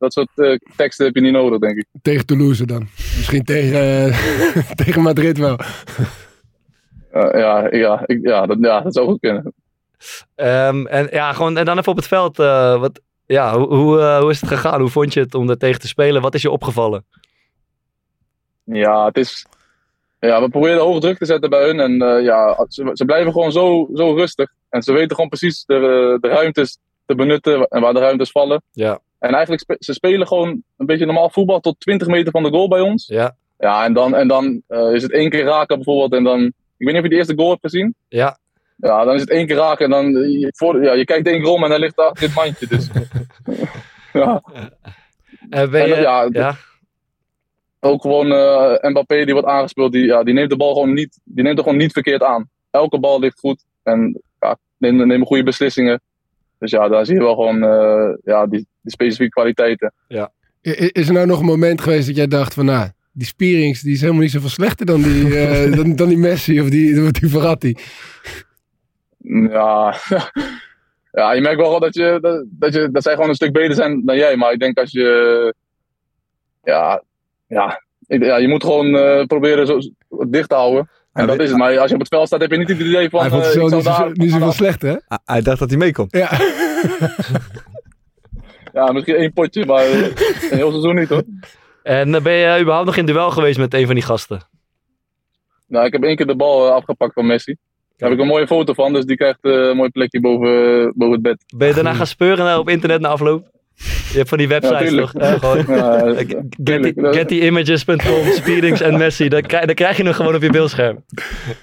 dat soort eh, teksten heb je niet nodig, denk ik. Tegen Toulouse dan. Misschien tegen, eh, *laughs* tegen Madrid wel. Ja, ja, ik, ja, dat, ja, dat zou goed kunnen. Ehm, en, ja, gewoon, en dan even op het veld. eh, wat, ja, hoe, hoe, eh, hoe is het gegaan? Hoe vond je het om er tegen te spelen? Wat is je opgevallen? Ja, het is. Ja, we proberen hoge druk te zetten bij hun. En eh, ja, ze, ze blijven gewoon zo, zo rustig. En ze weten gewoon precies de, de ruimtes te benutten en waar de ruimtes vallen. Ja. En eigenlijk spe- ze spelen gewoon een beetje normaal voetbal tot 20 meter van de goal bij ons. Ja, Ja, en dan, en dan eh, is het één keer raken bijvoorbeeld. En dan, ik weet niet of je de eerste goal hebt gezien. ja. Ja, dan is het één keer raken en dan, eh, je, voor, ja, je kijkt één keer om en hij ligt achter dit mandje. Dus. *laughs* ja, Eh, ben En, je, ja, ja, ook gewoon eh, Mbappé die wordt aangespeeld, die, ja, die neemt de bal gewoon niet, die neemt er gewoon niet verkeerd aan. Elke bal ligt goed en ja, neemt, neemt goede beslissingen. Dus ja, daar zie je wel gewoon eh, ja, die, die specifieke kwaliteiten. I- Is er nou nog een moment geweest dat jij dacht van, nou, die Spierings die is helemaal niet zoveel slechter dan die, *laughs* eh, dan, dan die Messi of die, die Verratti. Ja, *laughs* ja, je merkt wel gewoon dat, je, dat, dat, je, dat zij gewoon een stuk beter zijn dan jij. Maar ik denk als je. Ja, ja, ik- ja je moet gewoon eh, proberen zo dicht te houden. En dat is het. Maar als je op het veld staat, heb je niet het idee van. Hij vond eh, het zo zou niet, zo, daar- niet zoveel slechter, hè? Ah, Hij dacht dat hij mee kon. Ja. *laughs* Ja, misschien één potje, maar eh, een heel seizoen niet hoor. En eh, ben je überhaupt nog in duel geweest met een van die gasten? Nou, ik heb één keer de bal eh, afgepakt van Messi. Daar heb ik een mooie foto van, dus die krijgt eh, een mooi plekje boven, boven het bed. Ben je daarna gaan speuren eh, op internet na afloop? Je hebt van die websites tuurlijk. toch? Eh, gewoon, *laughs* Ja, gettyimages.com, Speedings en Messi. Dan krijg, dan krijg je hem gewoon op je beeldscherm.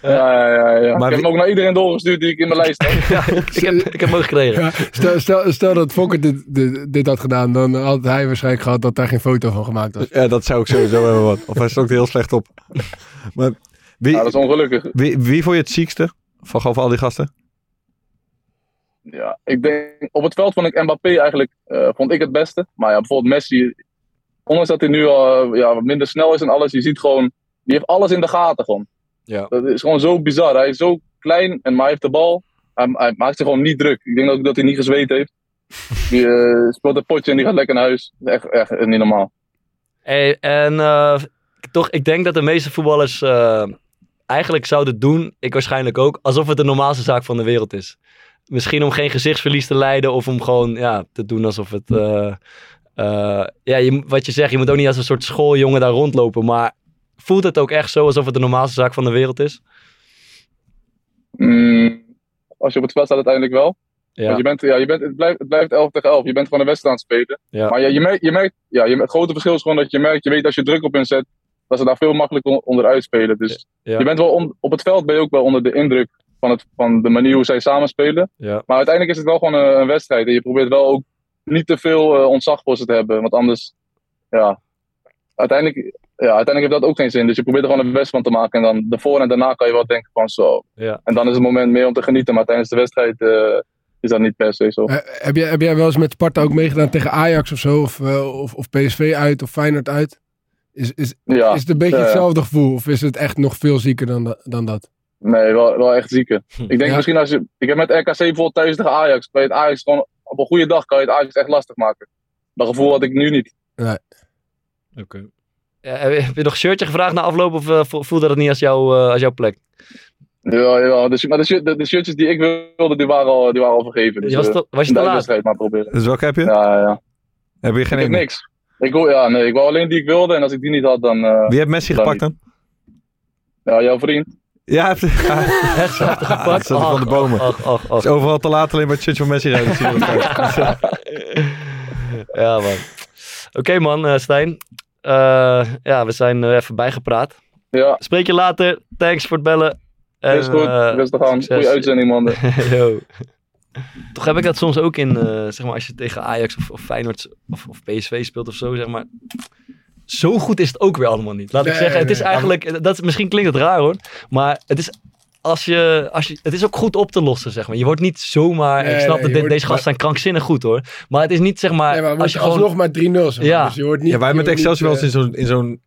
Ja, ja, ja. ja. Maar ik heb hem ook naar iedereen doorgestuurd die ik in mijn lijst had. *laughs* Ja, ik, heb, ik heb hem ook gekregen. Ja, stel, stel, stel dat Fokker dit, dit, dit had gedaan, dan had hij waarschijnlijk gehad dat daar geen foto van gemaakt was. Ja, dat zou ik sowieso hebben wat. Of hij stond heel slecht op. maar wie, Ja, dat is ongelukkig. wie, wie vond je het ziekste van van al die gasten? Ja, ik denk, op het veld vond ik Mbappé eigenlijk, eh, vond ik het beste. Maar ja, bijvoorbeeld Messi, ondanks dat hij nu al eh, ja, wat minder snel is en alles, je ziet gewoon, die heeft alles in de gaten gewoon. Ja. Dat is gewoon zo bizar. Hij is zo klein en maar hij heeft de bal. Hij, hij maakt zich gewoon niet druk. Ik denk ook dat hij niet gezweet heeft. *laughs* Die eh, speelt een potje en die gaat lekker naar huis. Echt, echt niet normaal. Hey, en toch, ik denk dat de meeste voetballers eigenlijk zouden doen, ik waarschijnlijk ook, alsof het de normaalste zaak van de wereld is. Misschien om geen gezichtsverlies te leiden of om gewoon ja, te doen alsof het... eh, eh, ja, je, wat je zegt, je moet ook niet als een soort schooljongen daar rondlopen, maar voelt het ook echt zo alsof het de normaalste zaak van de wereld is? Mm, als je op het veld staat uiteindelijk wel. Ja, Want je bent, ja, je bent, het, blijft, het blijft 11 tegen 11. Je bent gewoon een wedstrijd aan het spelen. Ja. Maar ja, je merkt, je merkt, ja, je, het grote verschil is gewoon dat je merkt, je weet als je druk op hen zet, dat ze daar veel makkelijker on- onderuit spelen. Dus Ja. je bent wel on- op het veld ben je ook wel onder de indruk van, het, van de manier hoe zij samenspelen. ja. Maar uiteindelijk is het wel gewoon een, een wedstrijd. En je probeert wel ook niet te veel eh, ontzag voor ze te hebben. Want anders, ja, uiteindelijk, ja, uiteindelijk heeft dat ook geen zin. Dus je probeert er gewoon een best van te maken. En dan daarvoor en daarna kan je wel denken van zo. Ja. En dan is het moment meer om te genieten. Maar tijdens de wedstrijd eh, is dat niet per se zo. Eh, heb, jij, heb jij wel eens met Sparta ook meegedaan tegen Ajax of zo? Of, of, of PSV uit of Feyenoord uit? Is, is, Ja, is het een beetje hetzelfde gevoel? Of is het echt nog veel zieker dan, da- dan dat? Nee, wel, wel echt zieke. Ik denk Ja. misschien als je. Ik heb met RKC bijvoorbeeld thuis tegen Ajax. Je het Ajax gewoon. Op een goede dag kan je het Ajax echt lastig maken. Dat gevoel had ik nu niet. Oké. Ja, heb je- heb je nog een shirtje gevraagd na afloop of eh, vo- voelde dat niet als, jouw eh, als jouw plek? Ja, ja. Dus, maar de, shirt- de, de shirtjes die ik wilde, die waren al, die waren al vergeven. Dus Je was, eh, was je te de laat? wedstrijd maar proberen. Dus welke heb je? Ja, ja. Heb je geen Ik heb niks. Ik, wil, ja, nee, ik wou alleen die ik wilde. En als ik die niet had, dan. eh, Wie heeft Messi Dan gepakt dan? ja, jouw vriend. *laughs* Ja, Echt dat gepakt? van de bomen. Ach, ach, ach. is overal te laat alleen bij het shirtje van Messi rijden. *laughs* ja, man. Oké, man, eh, Stijn. Eh, ja, we zijn er even bijgepraat. Ja, Spreek je later. Thanks voor het bellen. En, is goed. eh, Rustig aan. Goeie uitzending, man. *laughs* Yo. Toch heb ik dat soms ook in, eh, zeg maar, als je tegen Ajax of, of Feyenoord of, of PSV speelt of zo, zeg maar. Zo goed is het ook weer allemaal niet. Laat ik Nee, zeggen, het is nee. eigenlijk, dat, is- misschien klinkt het raar hoor, maar het is, als je, als je, het is ook goed op te lossen, zeg maar. Je wordt niet zomaar, Nee, ik snap nee, dat de- wordt- deze gasten zijn krankzinnig goed hoor, maar het is niet, zeg maar, Nee, maar als je alsnog gewoon... maar 3-0. zeg maar. Ja. Dus je hoort niet, Ja, wij met Excelsior wel eens in zo'n, in zo'n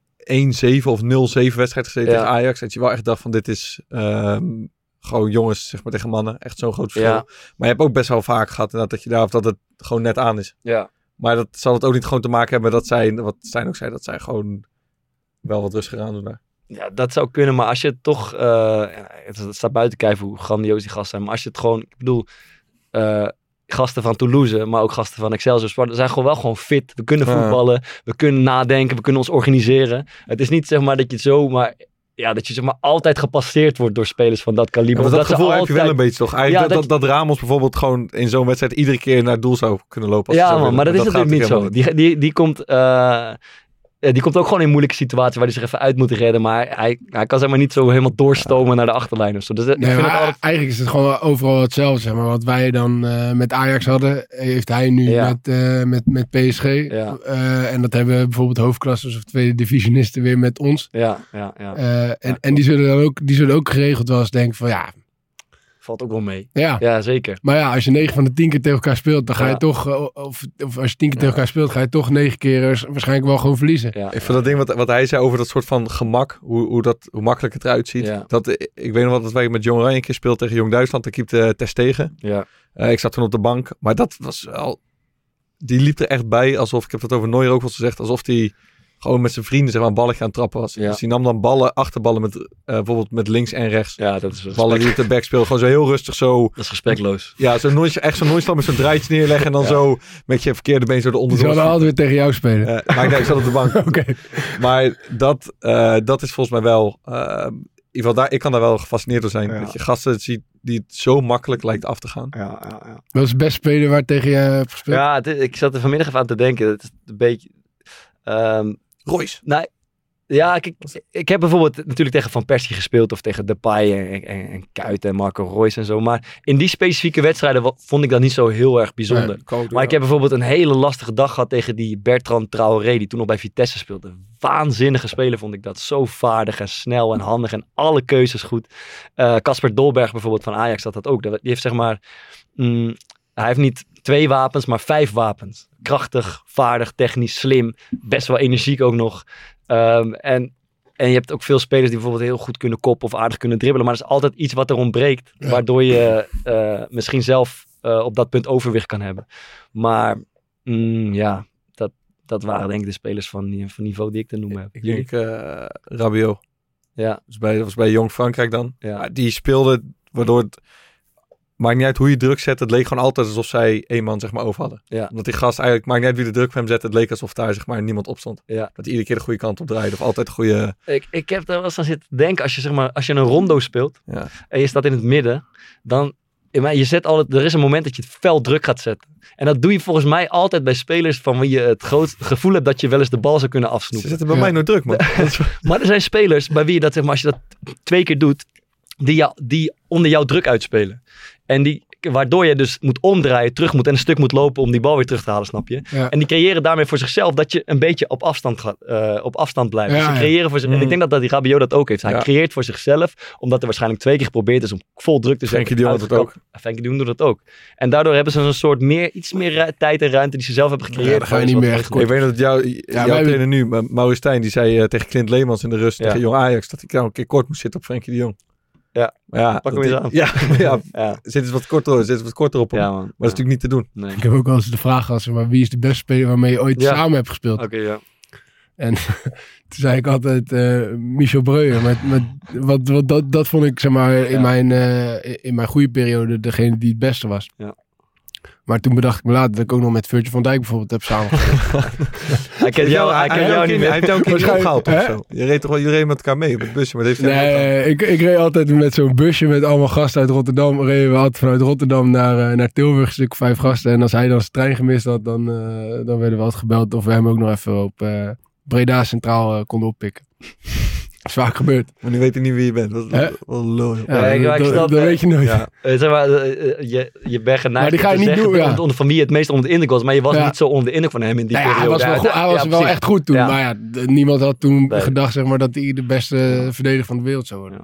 1-7 of 0-7 wedstrijd gezeten Ja. tegen Ajax. Dat je wel echt dacht van dit is ehm, gewoon jongens zeg maar, tegen mannen. Echt zo'n groot verschil. Ja. Maar je hebt ook best wel vaak gehad inderdaad, dat je daar of dat het gewoon net aan is. Ja. Maar dat zal het ook niet gewoon te maken hebben dat zij, wat Stijn ook zei, dat zij gewoon wel wat rustiger aan doen daar. Ja, dat zou kunnen, maar als je het toch... eh, ja, het, het staat buiten kijf hoe grandioos die gasten zijn. Maar als je het gewoon... Ik bedoel, eh, gasten van Toulouse, maar ook gasten van Excelsior Sparta, zijn gewoon wel gewoon fit. We kunnen voetballen, we kunnen nadenken, we kunnen ons organiseren. Het is niet zeg maar dat je zo maar... Ja, dat je zeg maar altijd gepasseerd wordt door spelers van dat Ja, kaliber. maar Of dat, ze gevoel heb je wel een beetje toch? Eigenlijk Ja, dat, dat, dat Ramos bijvoorbeeld gewoon in zo'n wedstrijd iedere keer naar het doel zou kunnen lopen. Als Ja, man, maar dat is natuurlijk niet zo. Die, die, die, komt, eh, die komt ook gewoon in moeilijke situaties waar hij zich even uit moet redden. Maar hij, hij kan zeg maar niet zo helemaal doorstomen naar de achterlijn of zo. Dus ik Nee, vind maar het altijd... Eigenlijk is het gewoon overal hetzelfde. Zeg maar. Wat wij dan eh, met Ajax hadden, heeft hij nu Ja. met, eh, met, met PSG. Ja. Eh, en dat hebben bijvoorbeeld hoofdklassers of tweede divisionisten weer met ons. Ja, ja, ja. Eh, en, en die zullen dan ook, die zullen ook geregeld wel eens denken van ja, Valt ook wel mee. ja. Ja, zeker. Maar ja, als je 9 van de 10 keer tegen elkaar speelt, dan ga je Ja. toch, eh, of, of als je 10 keer tegen elkaar speelt, ga je toch 9 keer eh, waarschijnlijk wel gewoon verliezen. Ja, Ik vind dat ding wat, wat hij zei over dat soort van gemak, hoe, hoe, dat, hoe makkelijk het eruit ziet. Ja. Dat, ik weet nog wat dat wij met Jong Oranje een keer speelden tegen Jong Duitsland. Daar keepte Tess tegen. ja. Eh, ik zat toen op de bank, maar dat was wel... Die liep er echt bij alsof, ik heb dat over Neuer ook wel eens gezegd, alsof hij gewoon met zijn vrienden zeg maar, een balletje aan het trappen was. Ja. Dus die nam dan ballen, achterballen met, eh, bijvoorbeeld met links en rechts. Ja, dat is, Ballen die de back speelden. Gewoon zo heel rustig zo. dat is respectloos. Ja, zo nooit, echt zo'n nooit met zo'n draaitje neerleggen. En dan zo met je verkeerde been zo Die eronder. zouden door. altijd weer tegen jou spelen. Eh, maar nee, ik zat op de bank. *laughs* Oké. Maar dat, eh, dat is volgens mij wel... in ieder geval daar, ik kan daar wel gefascineerd door zijn. Ja. Dat je gasten ziet die het zo makkelijk lijkt af te gaan. Ja, ja, ja. Wat is de beste speler waar tegen je hebt gespeeld? ja ik zat er vanmiddag even aan te denken. Het is een beetje... ehm, Royce. Nou, ja, kijk, ik heb bijvoorbeeld natuurlijk tegen Van Persie gespeeld of tegen Depay en, en, en Kuit en Marco Reus en zo. Maar in die specifieke wedstrijden vond ik dat niet zo heel erg bijzonder. Nee, Maar ik heb bijvoorbeeld een hele lastige dag gehad tegen die Bertrand Traoré, die toen nog bij Vitesse speelde. Waanzinnige speler vond ik dat. Zo vaardig en snel en handig en alle keuzes goed. Eh, Casper Dolberg bijvoorbeeld van Ajax had dat ook. Die heeft zeg maar, mm, hij heeft niet twee wapens, maar vijf wapens. Krachtig, vaardig, technisch, slim. Best wel energiek ook nog. Ehm, en, en je hebt ook veel spelers die bijvoorbeeld heel goed kunnen koppen of aardig kunnen dribbelen. Maar er is altijd iets wat er ontbreekt. Ja. Waardoor je eh, misschien zelf eh, op dat punt overwicht kan hebben. Maar mm, ja, dat, dat waren denk ik de spelers van, van niveau die ik te noemen heb. Ik Jullie? denk eh Rabiot. Ja, Dat was bij, dat was bij Jong Frankrijk dan. Ja, die speelde waardoor het... Maakt niet uit hoe je druk zet. Het leek gewoon altijd alsof zij één man zeg maar over hadden. Ja. Omdat die gast eigenlijk... Maakt niet uit wie de druk van hem zette. Het leek alsof daar zeg maar niemand op stond. Ja. Dat hij iedere keer de goede kant op draaide. Of altijd de goede... Ik, ik heb daar wel eens aan zitten denken. Als je, zeg maar, als je een rondo speelt Ja. en je staat in het midden, dan. maar Je zet altijd, er is een moment dat je het fel druk gaat zetten. En dat doe je volgens mij altijd bij spelers van wie je het groot gevoel hebt dat je wel eens de bal zou kunnen Ze afsnoepen. zetten bij Ja. mij nooit druk man. *laughs* Maar er zijn spelers bij wie je dat, zeg maar, als je dat twee keer doet, die, jou, die onder jouw druk uitspelen. En die, waardoor je dus moet omdraaien, terug moet en een stuk moet lopen om die bal weer terug te halen, snap je? Ja. En die creëren daarmee voor zichzelf dat je een beetje op afstand, gaat, eh, op afstand blijft. Ja, dus ze ja. creëren voor zich, En ik denk dat, dat die Rabiot dat ook heeft. Hij Ja. creëert voor zichzelf, omdat er waarschijnlijk twee keer geprobeerd is om vol druk te zetten. Frenkie de Jong doet het uitgekapt. Frenkie de Jong doet dat ook. En daardoor hebben ze een soort meer, iets meer tijd en ruimte die ze zelf hebben gecreëerd. Ja, dan ga je niet meer ik weet dat jou, jouw trainer nu, Ma- Maurice Stijn, die zei eh, tegen Clint Leemans in de rust Ja. tegen Jong Ajax dat hij nou een keer kort moest zitten op Frenkie de Jong. Ja. Ja, Pak hem eens aan. *laughs* Ja, ja, Ja, zit eens wat korter, zit eens wat korter op hem. ja man. Maar dat is natuurlijk niet te doen. Nee. Ik heb ook wel eens de vraag gehad, maar, wie is de beste speler waarmee je ooit Ja. samen hebt gespeeld? Oké, ja. En *laughs* toen zei ik altijd eh, Michel Breuer. Maar, maar wat, wat, dat, dat vond ik zeg maar, in, Ja. mijn, eh, in mijn goede periode degene die het beste was. Ja. Maar toen bedacht ik me later dat ik ook nog met Virgil van Dijk bijvoorbeeld heb samengespeeld. *laughs* Hij kent jou, hij kent jou niet Hij meer. heeft jou een keer Waarschijnlijk, opgehaald of zo. Je reed toch wel, jullie reden met elkaar mee op het busje, maar dat heeft hij ook nee, ik, ik reed altijd met zo'n busje met allemaal gasten uit Rotterdam. Reden we altijd vanuit Rotterdam naar, eh, naar Tilburg, een stuk vijf gasten. En als hij dan zijn trein gemist had, dan, eh, dan werden we altijd gebeld of we hem ook nog even op eh, Breda Centraal konden oppikken. Dat is vaak gebeurd. Maar nu weet hij niet wie je bent. Dat is Hè? wel lul. Ja, ik- dat, ik dat- snap, dat weet je nooit. Ja. Eh, zeg maar, eh, eh, je, je bent geneigd Maar die ga je te niet zeggen doen, ja. onder van wie je het meest onder de indruk was. Maar je was Ja. niet zo onder de indruk van hem in die Nou ja, hij periode. was, wel, goed, hij was ja, wel echt goed toen. Ja. Maar ja, d- niemand had toen Nee. gedacht zeg maar, dat hij de beste verdediger van de wereld zou worden.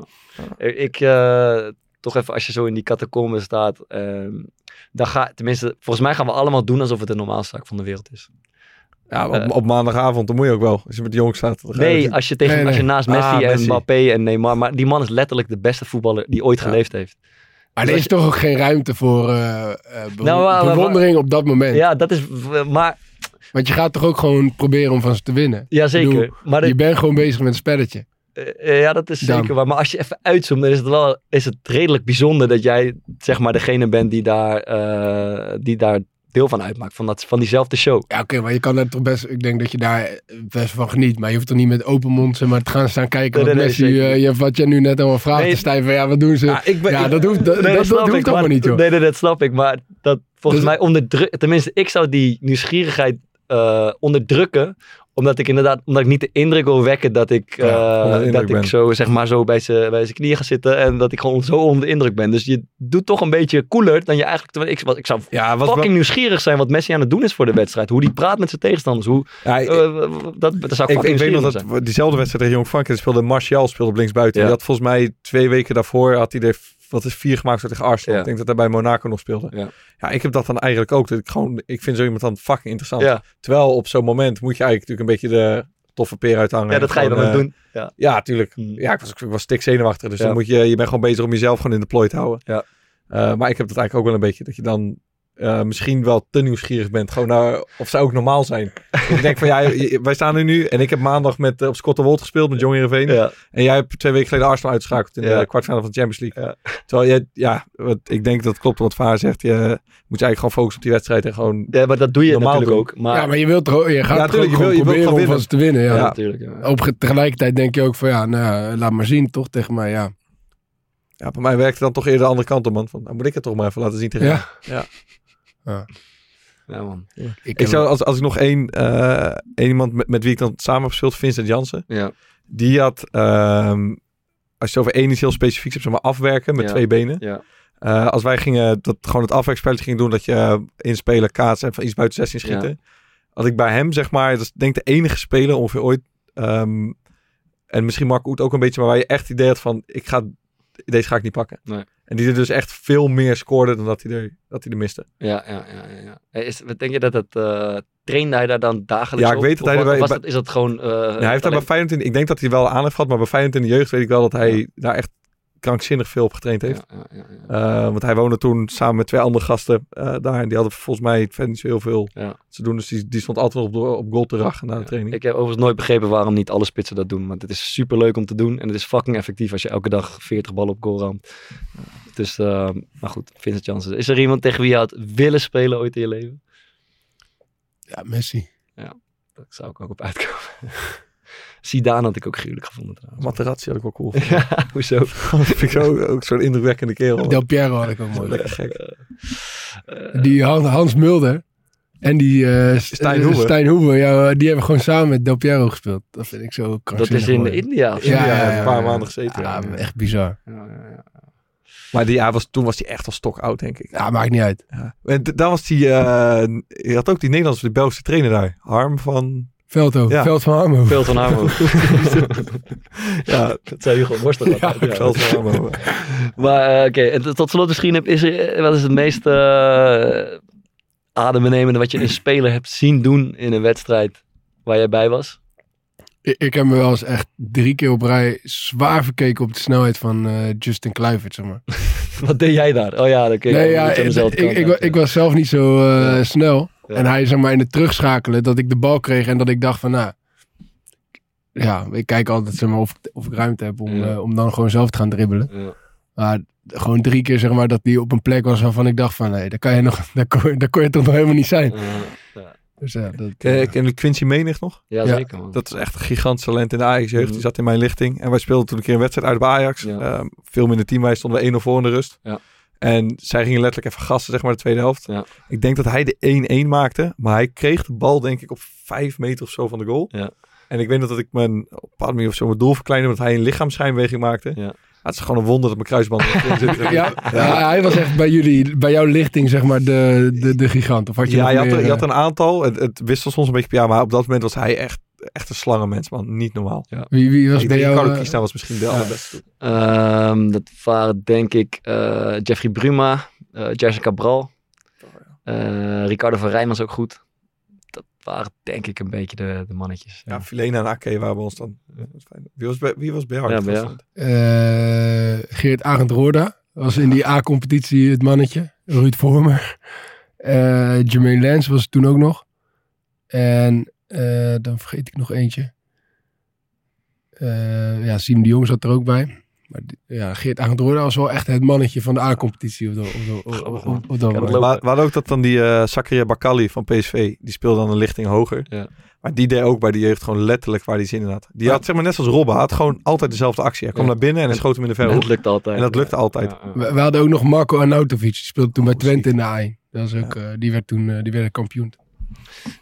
Eh, Ik, eh, toch even, als je zo in die catacomben staat. ehm, dan ga, tenminste, volgens mij gaan we allemaal doen alsof het de normaalste zaak van de wereld is. Ja, op, Eh. op maandagavond, dan moet je ook wel. Als je met de jongens staat. je Nee, als je, tegen, Nee, nee. als je naast Messi Ah, en Messi. Mbappé en Neymar. Maar die man is letterlijk de beste voetballer die ooit Ja. geleefd heeft. Maar Dus er is toch ook geen ruimte voor eh, eh, bewo- Nou, maar- maar- bewondering op dat moment. Ja, dat is. Maar, Want je gaat toch ook gewoon proberen om van ze te winnen. ja Ik zeker. bedoel, maar dat- Je bent gewoon bezig met een spelletje. Ja, dat is Dan. zeker waar. Maar als je even uitzoomt, dan is het wel is het redelijk bijzonder dat jij zeg maar degene bent die daar, eh, die daar deel van uitmaakt. Van, dat, van diezelfde show. Ja, oké, maar je kan er toch best... Ik denk dat je daar best van geniet. Maar je hoeft toch niet met open mond zeg maar, te gaan staan kijken Nee, wat nee, nee, Messi... eh, je, wat je nu net allemaal vraagt Nee. te van ja, wat doen ze? Ja, ik ben, ja, dat hoeft, dat, Nee, dat, dat hoeft allemaal niet, joh. Nee, nee, dat snap ik. Maar dat volgens Dus- mij onderdruk... Tenminste, ik zou die nieuwsgierigheid eh, onderdrukken omdat ik inderdaad, omdat ik niet de indruk wil wekken dat ik, Ja, eh, dat ik ben. zo, zeg maar, zo bij zijn bij knieën ga zitten en dat ik gewoon zo onder de indruk ben. Dus je doet toch een beetje cooler dan je eigenlijk, ik, ik zou ja, fucking nieuwsgierig zijn wat Messi aan het doen is voor de wedstrijd. Hoe die praat met zijn tegenstanders. Hoe, ja, ik, eh, dat, dat zou ik weet nog dat zijn. diezelfde wedstrijd tegen Jong Frankrijk speelde Martial speelde op linksbuiten. Ja. Die had volgens mij twee weken daarvoor had hij er wat is vier gemaakt zo tegen Arsenal. Ja. Ik denk dat hij bij Monaco nog speelde. Ja. Ja, ik heb dat dan eigenlijk ook. Dat ik gewoon, ik vind zo iemand dan fucking interessant. Ja. Terwijl op zo'n moment moet je eigenlijk natuurlijk een beetje de toffe peer uithangen. ja, dat ga je dan eh, doen. Ja. Ja, tuurlijk. Hmm. Ja, ik was, ik was stik zenuwachtig. Dus dan moet je, je bent gewoon bezig om jezelf gewoon in de plooi te houden. Ja. Eh, maar ik heb dat eigenlijk ook wel een beetje. Dat je dan eh, misschien wel te nieuwsgierig bent. Gewoon naar of ze ook normaal zijn. ik denk van ja, wij staan er nu en ik heb maandag met, eh, op Scotterwold gespeeld met Jong Heerenveen. Ja. En jij hebt twee weken geleden Arsenal uitgeschakeld in Ja. de kwartfinale van de Champions League. Terwijl je, ja, wat, ik denk dat het klopt wat Vaar zegt. Je moet je eigenlijk gewoon focussen op die wedstrijd en gewoon... Ja, maar dat doe je Normaal natuurlijk doen. ook. Maar, ja, maar je, wilt er, ook- je gaat Ja, ja, tuurlijk, je gewoon wil- je wilt proberen gewoon om van ze te winnen. Ja. ja, Ja. natuurlijk. ja. Op, tegelijkertijd denk je ook van ja, nou, ja, laat maar zien toch tegen mij. Ja, Ja, bij mij werkt het dan toch eerder de andere kant op, man. Van, nou moet ik het toch maar even laten zien tegen Ja. hem. Ja, man. ik, Ik zou, als, als ik nog één, eh, één iemand met, met wie ik dan samen heb gespeeld, Vincent Jansen. Ja. Die had, ehm, als je het over één iets heel specifieks hebt, zeg maar afwerken met Ja. twee benen. Ja. Eh, als wij gingen, dat gewoon het afwerkspelletje gingen doen, dat je eh, inspelen, kaatsen en van iets buiten 16 schieten. Had ik bij hem, zeg maar, dat is denk ik de enige speler ongeveer ooit. ehm, en misschien Mark Oet ook een beetje, maar waar je echt het idee had van, ik ga, deze ga ik niet pakken. Nee. En die er dus echt veel meer scoorde dan dat hij er, dat hij er miste. Ja, ja, ja. ja. Hey, Is, wat denk je dat het... eh trainde hij daar dan dagelijks Ja, ik op? weet dat hij was dat, is dat gewoon... eh, Ja, hij heeft daar bij Feyenoord in, ik denk dat hij wel aan heeft gehad, maar bij Feyenoord in de jeugd weet ik wel dat hij daar echt krankzinnig veel op getraind heeft. Ja, ja, ja, ja. Eh, want hij woonde toen samen met twee andere gasten eh, daar en die hadden volgens mij verder niet zo heel veel Ja. te doen. Dus die, die stond altijd op, de- op goal te rachen na de training. Ik heb overigens nooit begrepen waarom niet alle spitsen dat doen. Want het is super leuk om te doen. En het is fucking effectief als je elke dag 40 ballen op goal ramt. Dus, eh, maar goed, Vincent Janssen. Is er iemand tegen wie je had willen spelen ooit in je leven? ja, Messi. Daar zou ik ook op uitkomen. *laughs* Zidane had ik ook gruwelijk gevonden trouwens. Materazzi had ik wel cool. *laughs* Ja, hoezo? *laughs* Dat vind ik zo, ook zo'n indrukwekkende kerel. Del Piero had ik ook mooi. Lekker gek. Eh, Die Han- Hans Mulder en die eh, Stijn eh, Hoeven. Stijn Hoeven, ja, die hebben gewoon samen met Del Piero gespeeld. Dat vind ik zo dat is in mooi. India. of zo? Ja, Ja, ja, ja, een paar maanden gezeten. Ja, echt bizar. Ja, ja, ja. Maar die, ja, was, toen was hij echt al stok oud, denk ik. Ja, maakt niet uit. Ja. En d- daar was die, eh, je had ook die Nederlandse, die Belgische trainer daar. Harm van... Veldhoven, Ja. Veld van Harmo. Veel van Harmo. *laughs* Ja, dat zei Hugo toch Ja. Veld van Harm. Maar eh, oké, en tot- tot slot misschien, heb- is er, eh, wat is het meest uh, adembenemende wat je een speler hebt zien doen in een wedstrijd waar jij bij was? Ik, ik heb me wel eens echt drie keer op rij zwaar verkeken op de snelheid van eh, Justin Kluivert, zeg maar. *laughs* Wat deed jij daar? Oh ja, dan keek nee, ik ja, aan dezelfde ik, kant ik, ik was zelf niet zo eh, Ja. snel. En hij, zeg maar, in het terugschakelen, dat ik de bal kreeg en dat ik dacht van, nou... Ja, ik kijk altijd zeg maar, of, of ik ruimte heb om, Ja. eh, om dan gewoon zelf te gaan dribbelen. Ja. Maar gewoon drie keer, zeg maar, dat die op een plek was waarvan ik dacht van, nee, daar kan je nog, *laughs* daar kon, daar kon je toch nog helemaal niet zijn. Dus ja, dat... Ken, eh, Quincy Menig nog? Ja, Ja. zeker man. Dat is echt een gigantisch talent in de Ajax-jeugd. Mhm. Die zat in mijn lichting. En wij speelden toen een keer een wedstrijd uit bij Ajax. Ja. Ehm, veel minder team. Wij stonden we 1-0 voor in de rust. Ja. En zij gingen letterlijk even gassen, zeg maar, de tweede helft. Ja. Ik denk dat hij de 1-1 maakte. Maar hij kreeg de bal, denk ik, op 5 meter of zo van de goal. Ja. En ik weet nog dat ik mijn, op een bepaalde manier of zo mijn doel verkleinde. Omdat hij een lichaamsschijnbeweging maakte. Ja. het is gewoon een wonder dat mijn kruisband erin zit. ja, ja, hij was echt bij jullie, bij jouw lichting, zeg maar, de, de, de gigant. Of had je Ja, je had, meer, er, je had eh, een aantal. Het, het wisselde soms een beetje per jaar. Maar op dat moment was hij echt, echt een slangenmens, man. Niet normaal. Wie, wie was Ik bij denk jou? Ricardo eh, Kiesna was misschien de allerbeste. Ehm, dat waren denk ik eh, Jeffrey Bruma, eh Jason Cabral, eh, Ricardo van Rijmans ook goed. Dat waren denk ik een beetje de, de mannetjes. Ja, Filena en Ake waren bij ons dan. Dat is fijn. Wie was bij, wie was bij jou? Ja, bij jou. eh, Geert Arend Roorda was in die A-competitie het mannetje. Ruud Vormer. Eh Jermaine Lens was het toen ook nog. En eh, dan vergeet ik nog eentje. Eh, ja, Siem de Jong zat er ook bij. Maar ja, Geert Arend Roorda was wel echt het mannetje van de A-competitie. Hadden ook dat dan die eh Zakaria Bakali van PSV. Die speelde dan een lichting hoger. Ja. Maar die deed ook bij de jeugd gewoon letterlijk waar hij zin in had. Die had zeg maar net zoals Robben. had gewoon altijd dezelfde actie. Hij kwam Ja. naar binnen en hij schoot hem in de verre dat lukt altijd. En dat lukte altijd. Ja, ja. We, we hadden ook nog Marco Arnautovic. Die speelde toen bij Twente in de A1. Dat was ook, eh, die werd toen eh, die werd kampioen.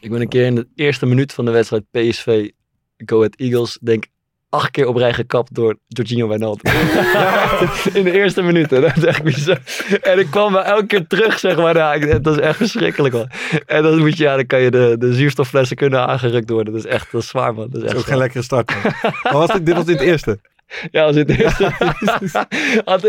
Ik ben een keer in de eerste minuut van de wedstrijd PSV Go Ahead Eagles, denk acht keer op rij gekapt door Jorginho Wijnaldum. *laughs* *laughs* in de eerste minuten. Dat is echt bizar. En ik kwam wel elke keer terug, zeg maar. Ja, dat is echt verschrikkelijk, man. En dan moet je, ja, dan kan je de, de zuurstofflessen kunnen aangerukt worden. Dat is echt dat is zwaar, man. Dat is Dat echt is ook geen lekkere start. man. maar was dit, dit was in het *laughs* eerste. Ja, als het eerste.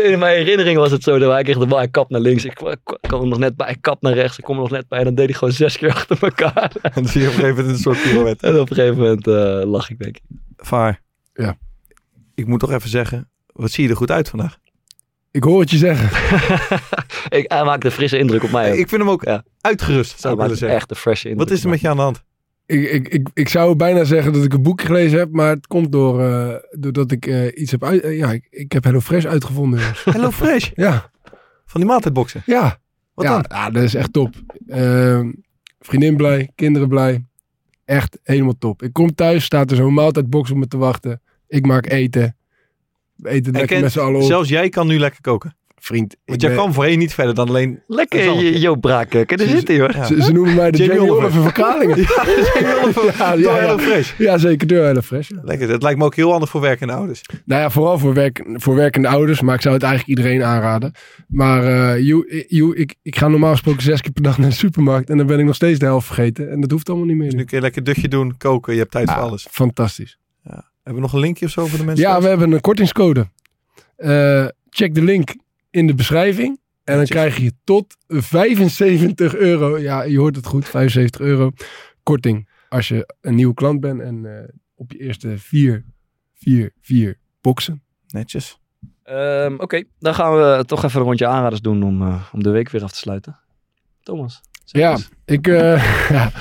*laughs* In mijn herinnering was het zo dat hij kreeg de bal, hij kap naar links. Ik kwam ik er nog net bij, hij kap naar rechts. Ik kom er nog net bij. En dan deed hij gewoon zes keer achter elkaar. *laughs* En dan zie je op een gegeven moment een soort pirouette. En op een gegeven moment eh lach ik, denk ik. Vaar. Ja. Ik moet toch even zeggen. Wat zie je er goed uit vandaag? Ik hoor het je zeggen. *laughs* ik, hij maakt een frisse indruk op mij. ook. Ik vind hem ook Ja. uitgerust, zou ik willen zeggen. echt een frisse indruk. Wat is er met je aan de hand? Ik, ik, ik, ik zou bijna zeggen dat ik een boek gelezen heb, maar het komt door, eh, doordat ik eh, iets heb uit... eh, ja, ik, ik heb Hello Fresh uitgevonden. jongens. *laughs* Hello Fresh. ja, Van die maaltijdboxen. ja. Wat ja, dan? ja, dat is echt top. Ehm, vriendin blij, kinderen blij. Echt helemaal top. Ik kom thuis, staat er zo'n maaltijdbox op me te wachten. Ik maak eten. We eten En lekker met z'n allen op. Zelfs jij kan nu lekker koken. Vriend, Want jij ben- kwam voorheen niet verder dan alleen... Lekker, Dat Joop Braak. Kan er zitten, hoor. Ja. ze, ze noemen mij de Jamie Oliver. Van Kralingen. *laughs* ja, ja, ja. Fresh. ja, zeker door Hello Fresh. ja. Lekker. Het lijkt me ook heel handig voor werkende ouders. Nou ja, vooral voor, werk, voor werkende ouders, maar ik zou het eigenlijk iedereen aanraden. Maar eh, you- you- ik, ik ga normaal gesproken zes keer per dag naar de supermarkt en dan ben ik nog steeds de helft vergeten. En dat hoeft allemaal niet meer. Dus nu kun je lekker dutje doen, koken. Je hebt tijd voor alles. Fantastisch. Hebben we nog een linkje of zo voor de mensen? Ja, we hebben een kortingscode. Eh, check de link in de beschrijving. En dan krijg je tot 75 euro. Ja, je hoort het goed. 75 euro korting. Als je een nieuwe klant bent. En eh, op je eerste vier, vier, vier boxen. Netjes. Ehm, Oké, dan gaan we toch even een rondje aanraders doen om, eh, om de week weer af te sluiten. Thomas. zeg Ja, eens. ik, eh, *laughs* ja,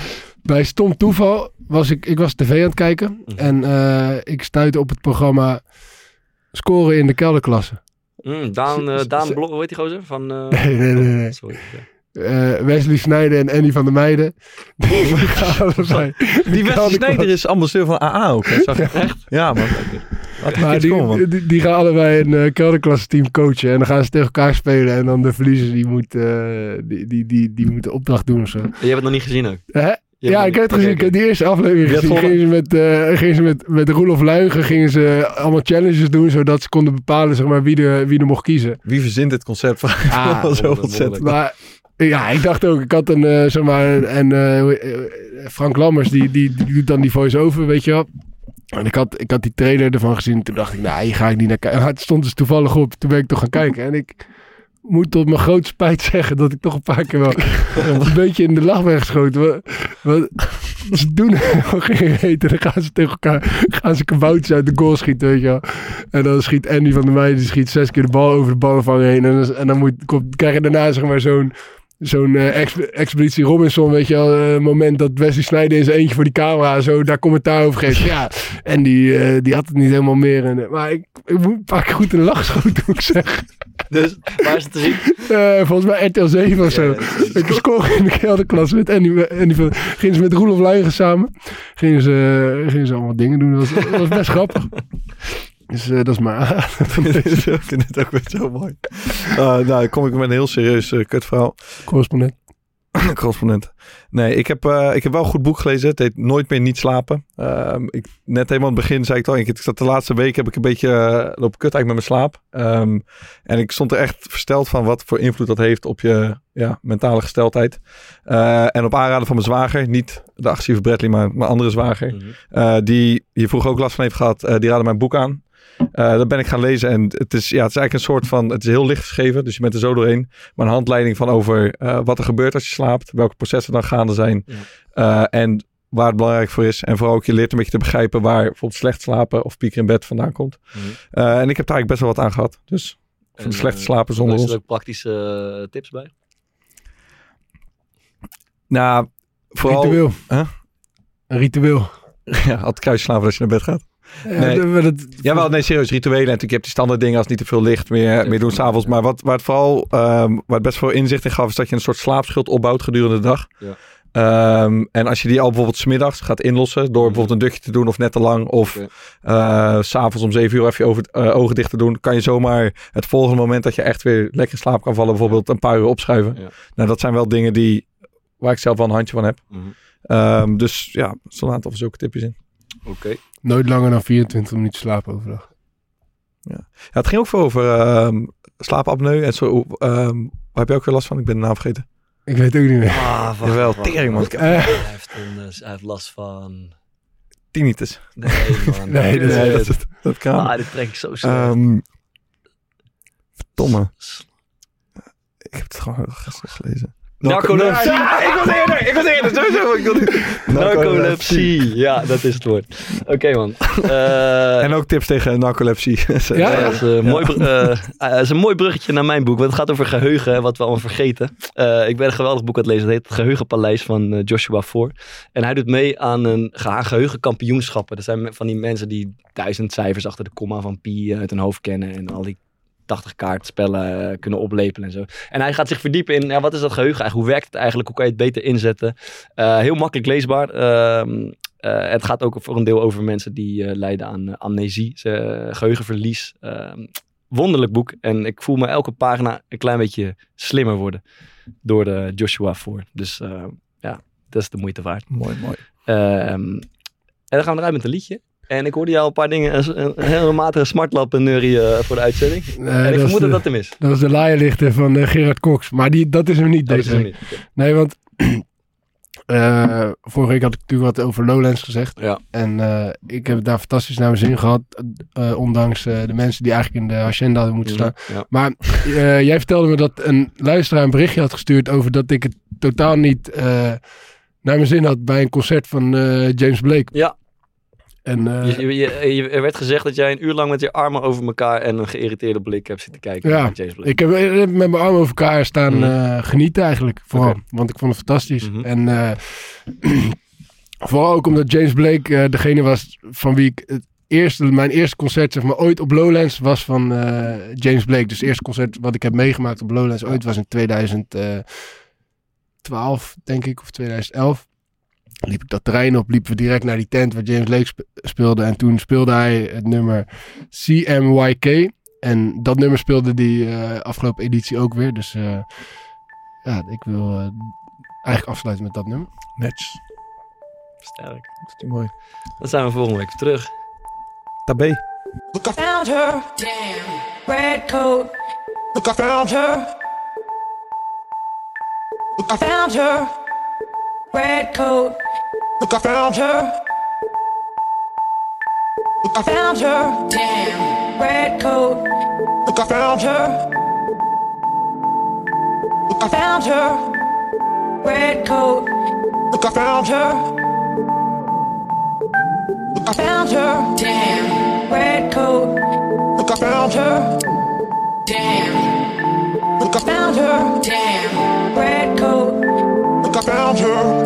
bij stom toeval was ik, ik was tv aan het kijken. Mhm. En eh, ik stuitte op het programma Scoren in de kelderklasse. Mm, Daan, Z- Daan Blok, hoe heet die gozer? Van, eh, Nee, nee, nee. nee. Sorry. ja. Eh, Wesley Snijder en Andy van der Meijden. Die. *laughs* Die Wesley. Snijder is ambassadeur van AA ook. Hè? Zag je? *laughs* Echt? Ja, man. Maar iets komen, man. die, die, die gaan allebei een uh, kelderklasse team coachen. En dan gaan ze tegen elkaar spelen. En dan de verliezer die moet, eh, die, die, die, die moet de opdracht doen of zo. Je hebt het nog niet gezien ook. Hè? Ja, ik heb het gezien. Ik heb die eerste aflevering gezien. Gingen ze met, eh gingen ze met, met Roelof Luigen gingen ze allemaal challenges doen. Zodat ze konden bepalen zeg maar, wie, de, wie er mocht kiezen. Wie verzint dit concept? van Ah, *laughs* zo ontzettend. Maar ja, ik dacht ook, ik had een, eh, zeg maar, en eh, Frank Lammers, die, die, die doet dan die voice-over, weet je wel. En ik had, ik had die trailer ervan gezien. Toen dacht ik, nou, hier ga ik niet naar kijken. *laughs* Het stond dus toevallig op. Toen ben ik toch gaan kijken. En ik moet tot mijn grote spijt zeggen dat ik toch een paar keer wel *laughs* een beetje in de lach ben geschoten. Wat, wat, ze doen *laughs* helemaal geen eten. Dan gaan ze tegen elkaar, gaan ze kaboutjes uit de goal schieten, weet je wel. En dan schiet Andy van der Meijden, die schiet zes keer de bal over de ballenvanger heen. En, dan- en dan moet, komt, krijg je daarna zeg maar zo'n zo'n eh, exp- Expeditie Robinson, weet je wel, eh, moment dat Wesley Snijder in zijn eentje voor die camera zo daar commentaar over geeft. Ja, en die, eh, die had het niet helemaal meer. En, maar ik, ik moet een paar keer goed in de lach geschoten, moet ik zeggen. Dus, waar is het te zien? Volgens mij RTL 7 of zo. Ik scoorde in de kelderklas met Andy, Andy van, gingen ze met Roelof Luigen samen. Gingen ze, gingen ze allemaal dingen doen. Dat was, dat was best *laughs* grappig. Dus eh, dat is maar *laughs* *laughs* ik vind het ook weer zo mooi. Uh, nou, dan kom ik met een heel serieus uh, kutverhaal. correspondent. *clears throat* Correspondent. Nee, ik heb, uh, ik heb wel een goed boek gelezen. Het heet Nooit meer niet slapen. Uh, ik, net helemaal aan het begin zei ik al. Ik, ik zat de laatste week heb ik een beetje uh, lopen kut eigenlijk met mijn slaap. Um, en ik stond er echt versteld van wat voor invloed dat heeft op je ja, mentale gesteldheid. Uh, en op aanraden van mijn zwager, niet de agressieve Bradley, maar mijn andere zwager. -hmm. die hier vroeger ook last van heeft gehad, die raadde mijn boek aan. Uh, dat ben ik gaan lezen en het is, ja, het is eigenlijk een soort van, het is heel licht geschreven, dus je bent er zo doorheen. Maar een handleiding van over uh, wat er gebeurt als je slaapt, welke processen dan gaande zijn ja. uh, en waar het belangrijk voor is. En vooral ook je leert een beetje te begrijpen waar bijvoorbeeld slecht slapen of pieker in bed vandaan komt. Mm -hmm. en ik heb daar eigenlijk best wel wat aan gehad. Dus van slecht slapen zonder ons. Er ook praktische eh, tips bij? Nou, vooral... Ritueel. Huh? Een ritueel. *laughs* Ja, altijd kruis slapen als je naar bed gaat. Nee. Ja, dat, wel, nee, serieus, rituelen. En natuurlijk heb je die standaard dingen als niet te veel licht meer, meer doen s'avonds. Maar wat, waar het vooral, um, waar het best veel inzicht in gaf, is dat je een soort slaapschuld opbouwt gedurende de dag. Ja. Um, en als je die al bijvoorbeeld smiddags gaat inlossen, door bijvoorbeeld een dutje te doen of net te lang, of okay. uh, s'avonds om zeven uur even over, uh, ogen dicht te doen, kan je zomaar het volgende moment dat je echt weer lekker in slaap kan vallen, bijvoorbeeld een paar uur opschuiven. Ja. Nou, dat zijn wel dingen die, waar ik zelf wel een handje van heb. Mm -hmm. um, dus ja, er staan een aantal zulke tipjes in. Oké. Okay. Nooit langer dan 24 minuten slapen overdag. Ja. ja, het ging ook veel over uh, slaapapneu en zo. Waar heb je ook weer last van? Ik ben de naam vergeten. Ik weet het ook niet meer. Ah, *laughs* wacht, Jawel, tering man. Uh, hij, heeft een, uh, hij heeft last van... Tinnitus. Nee man. *laughs* nee, dat, nee, dat, dat, dat kan. Ah, dit trek ik zo snel. Um, verdomme. Ik heb het gewoon gelezen. Narcolepsie. ik was eerder, ik was eerder. Sowieso, ik wilde- Narcolepsie. Ja, dat is het woord. Oké, man. Eh, En ook tips tegen narcolepsie. *laughs* Ja? Ja, dat is, eh, mooi, eh, is een mooi bruggetje naar mijn boek. Want het gaat over geheugen en wat we allemaal vergeten. Ik ben een geweldig boek aan het lezen. Het heet Het Geheugenpaleis van Joshua Voor. En hij doet mee aan een ge- geheugenkampioenschappen. Dat zijn van die mensen die duizend cijfers achter de komma van pi uit hun hoofd kennen. En al die 80 kaartspellen eh, kunnen oplepelen en zo. En hij gaat zich verdiepen in, ja, wat is dat geheugen eigenlijk? Hoe werkt het eigenlijk? Hoe kan je het beter inzetten? Eh, heel makkelijk leesbaar. Ehm, eh, het gaat ook voor een deel over mensen die lijden aan amnesie, ze- eh, geheugenverlies. Ehm, wonderlijk boek. En ik voel me elke pagina een klein beetje slimmer worden door de Joshua voor. Dus ja, dat is de moeite waard. mooi, mooi. Ehm, en dan gaan we eruit met een liedje. En ik hoorde jou een paar dingen, een, een, een hele matige smartlap neurie eh, voor de uitzending. Nee, en ik vermoed dat dat hem is. dat is de laaierlichter van eh, Gerard Cox. Maar die, dat is hem niet, Dat deze hem niet. Nee, want *clears throat* eh, vorige week had ik natuurlijk wat over Lowlands gezegd. Ja. En ik heb daar fantastisch naar mijn zin gehad. eh, ondanks de mensen die eigenlijk in de agenda hadden moeten staan. Ja. Maar jij vertelde me dat een luisteraar een berichtje had gestuurd over dat ik het totaal niet naar mijn zin had bij een concert van James Blake. Ja. En eh, Je, je, je- er werd gezegd dat jij een uur lang met je armen over elkaar en een geïrriteerde blik hebt zitten kijken Ja, naar James Blake. ik heb eh, met mijn armen over elkaar staan eh, genieten eigenlijk. Vooral, want ik vond het fantastisch. Mhm. En eh, *clears throat* vooral ook omdat James Blake eh, degene was van wie ik het eerste, mijn eerste concert zeg maar, ooit op Lowlands was van eh, James Blake. Dus het eerste concert wat ik heb meegemaakt op Lowlands ooit was in 2012, denk ik, of 2011. Liep ik dat terrein op, liepen we direct naar die tent waar James Blake spe- speelde. En toen speelde hij het nummer CMYK. En dat nummer speelde die eh, afgelopen editie ook weer. Dus eh, ja, ik wil eh, eigenlijk afsluiten met dat nummer. Netjes. Sterk. Dat is die mooi. Dan zijn we volgende week terug. Tabé. Look, I found her. Damn. Red coat. Look, I found her. Look, I found her. red coat. Look, I found her. Look, I found her. Damn, red coat. Look, I found her. Look, I found her. Red coat. Look, I found her. Look, I found her. Damn, red coat. Look, I found her. Damn. Look, I found her. Damn, red coat. Look, I found her.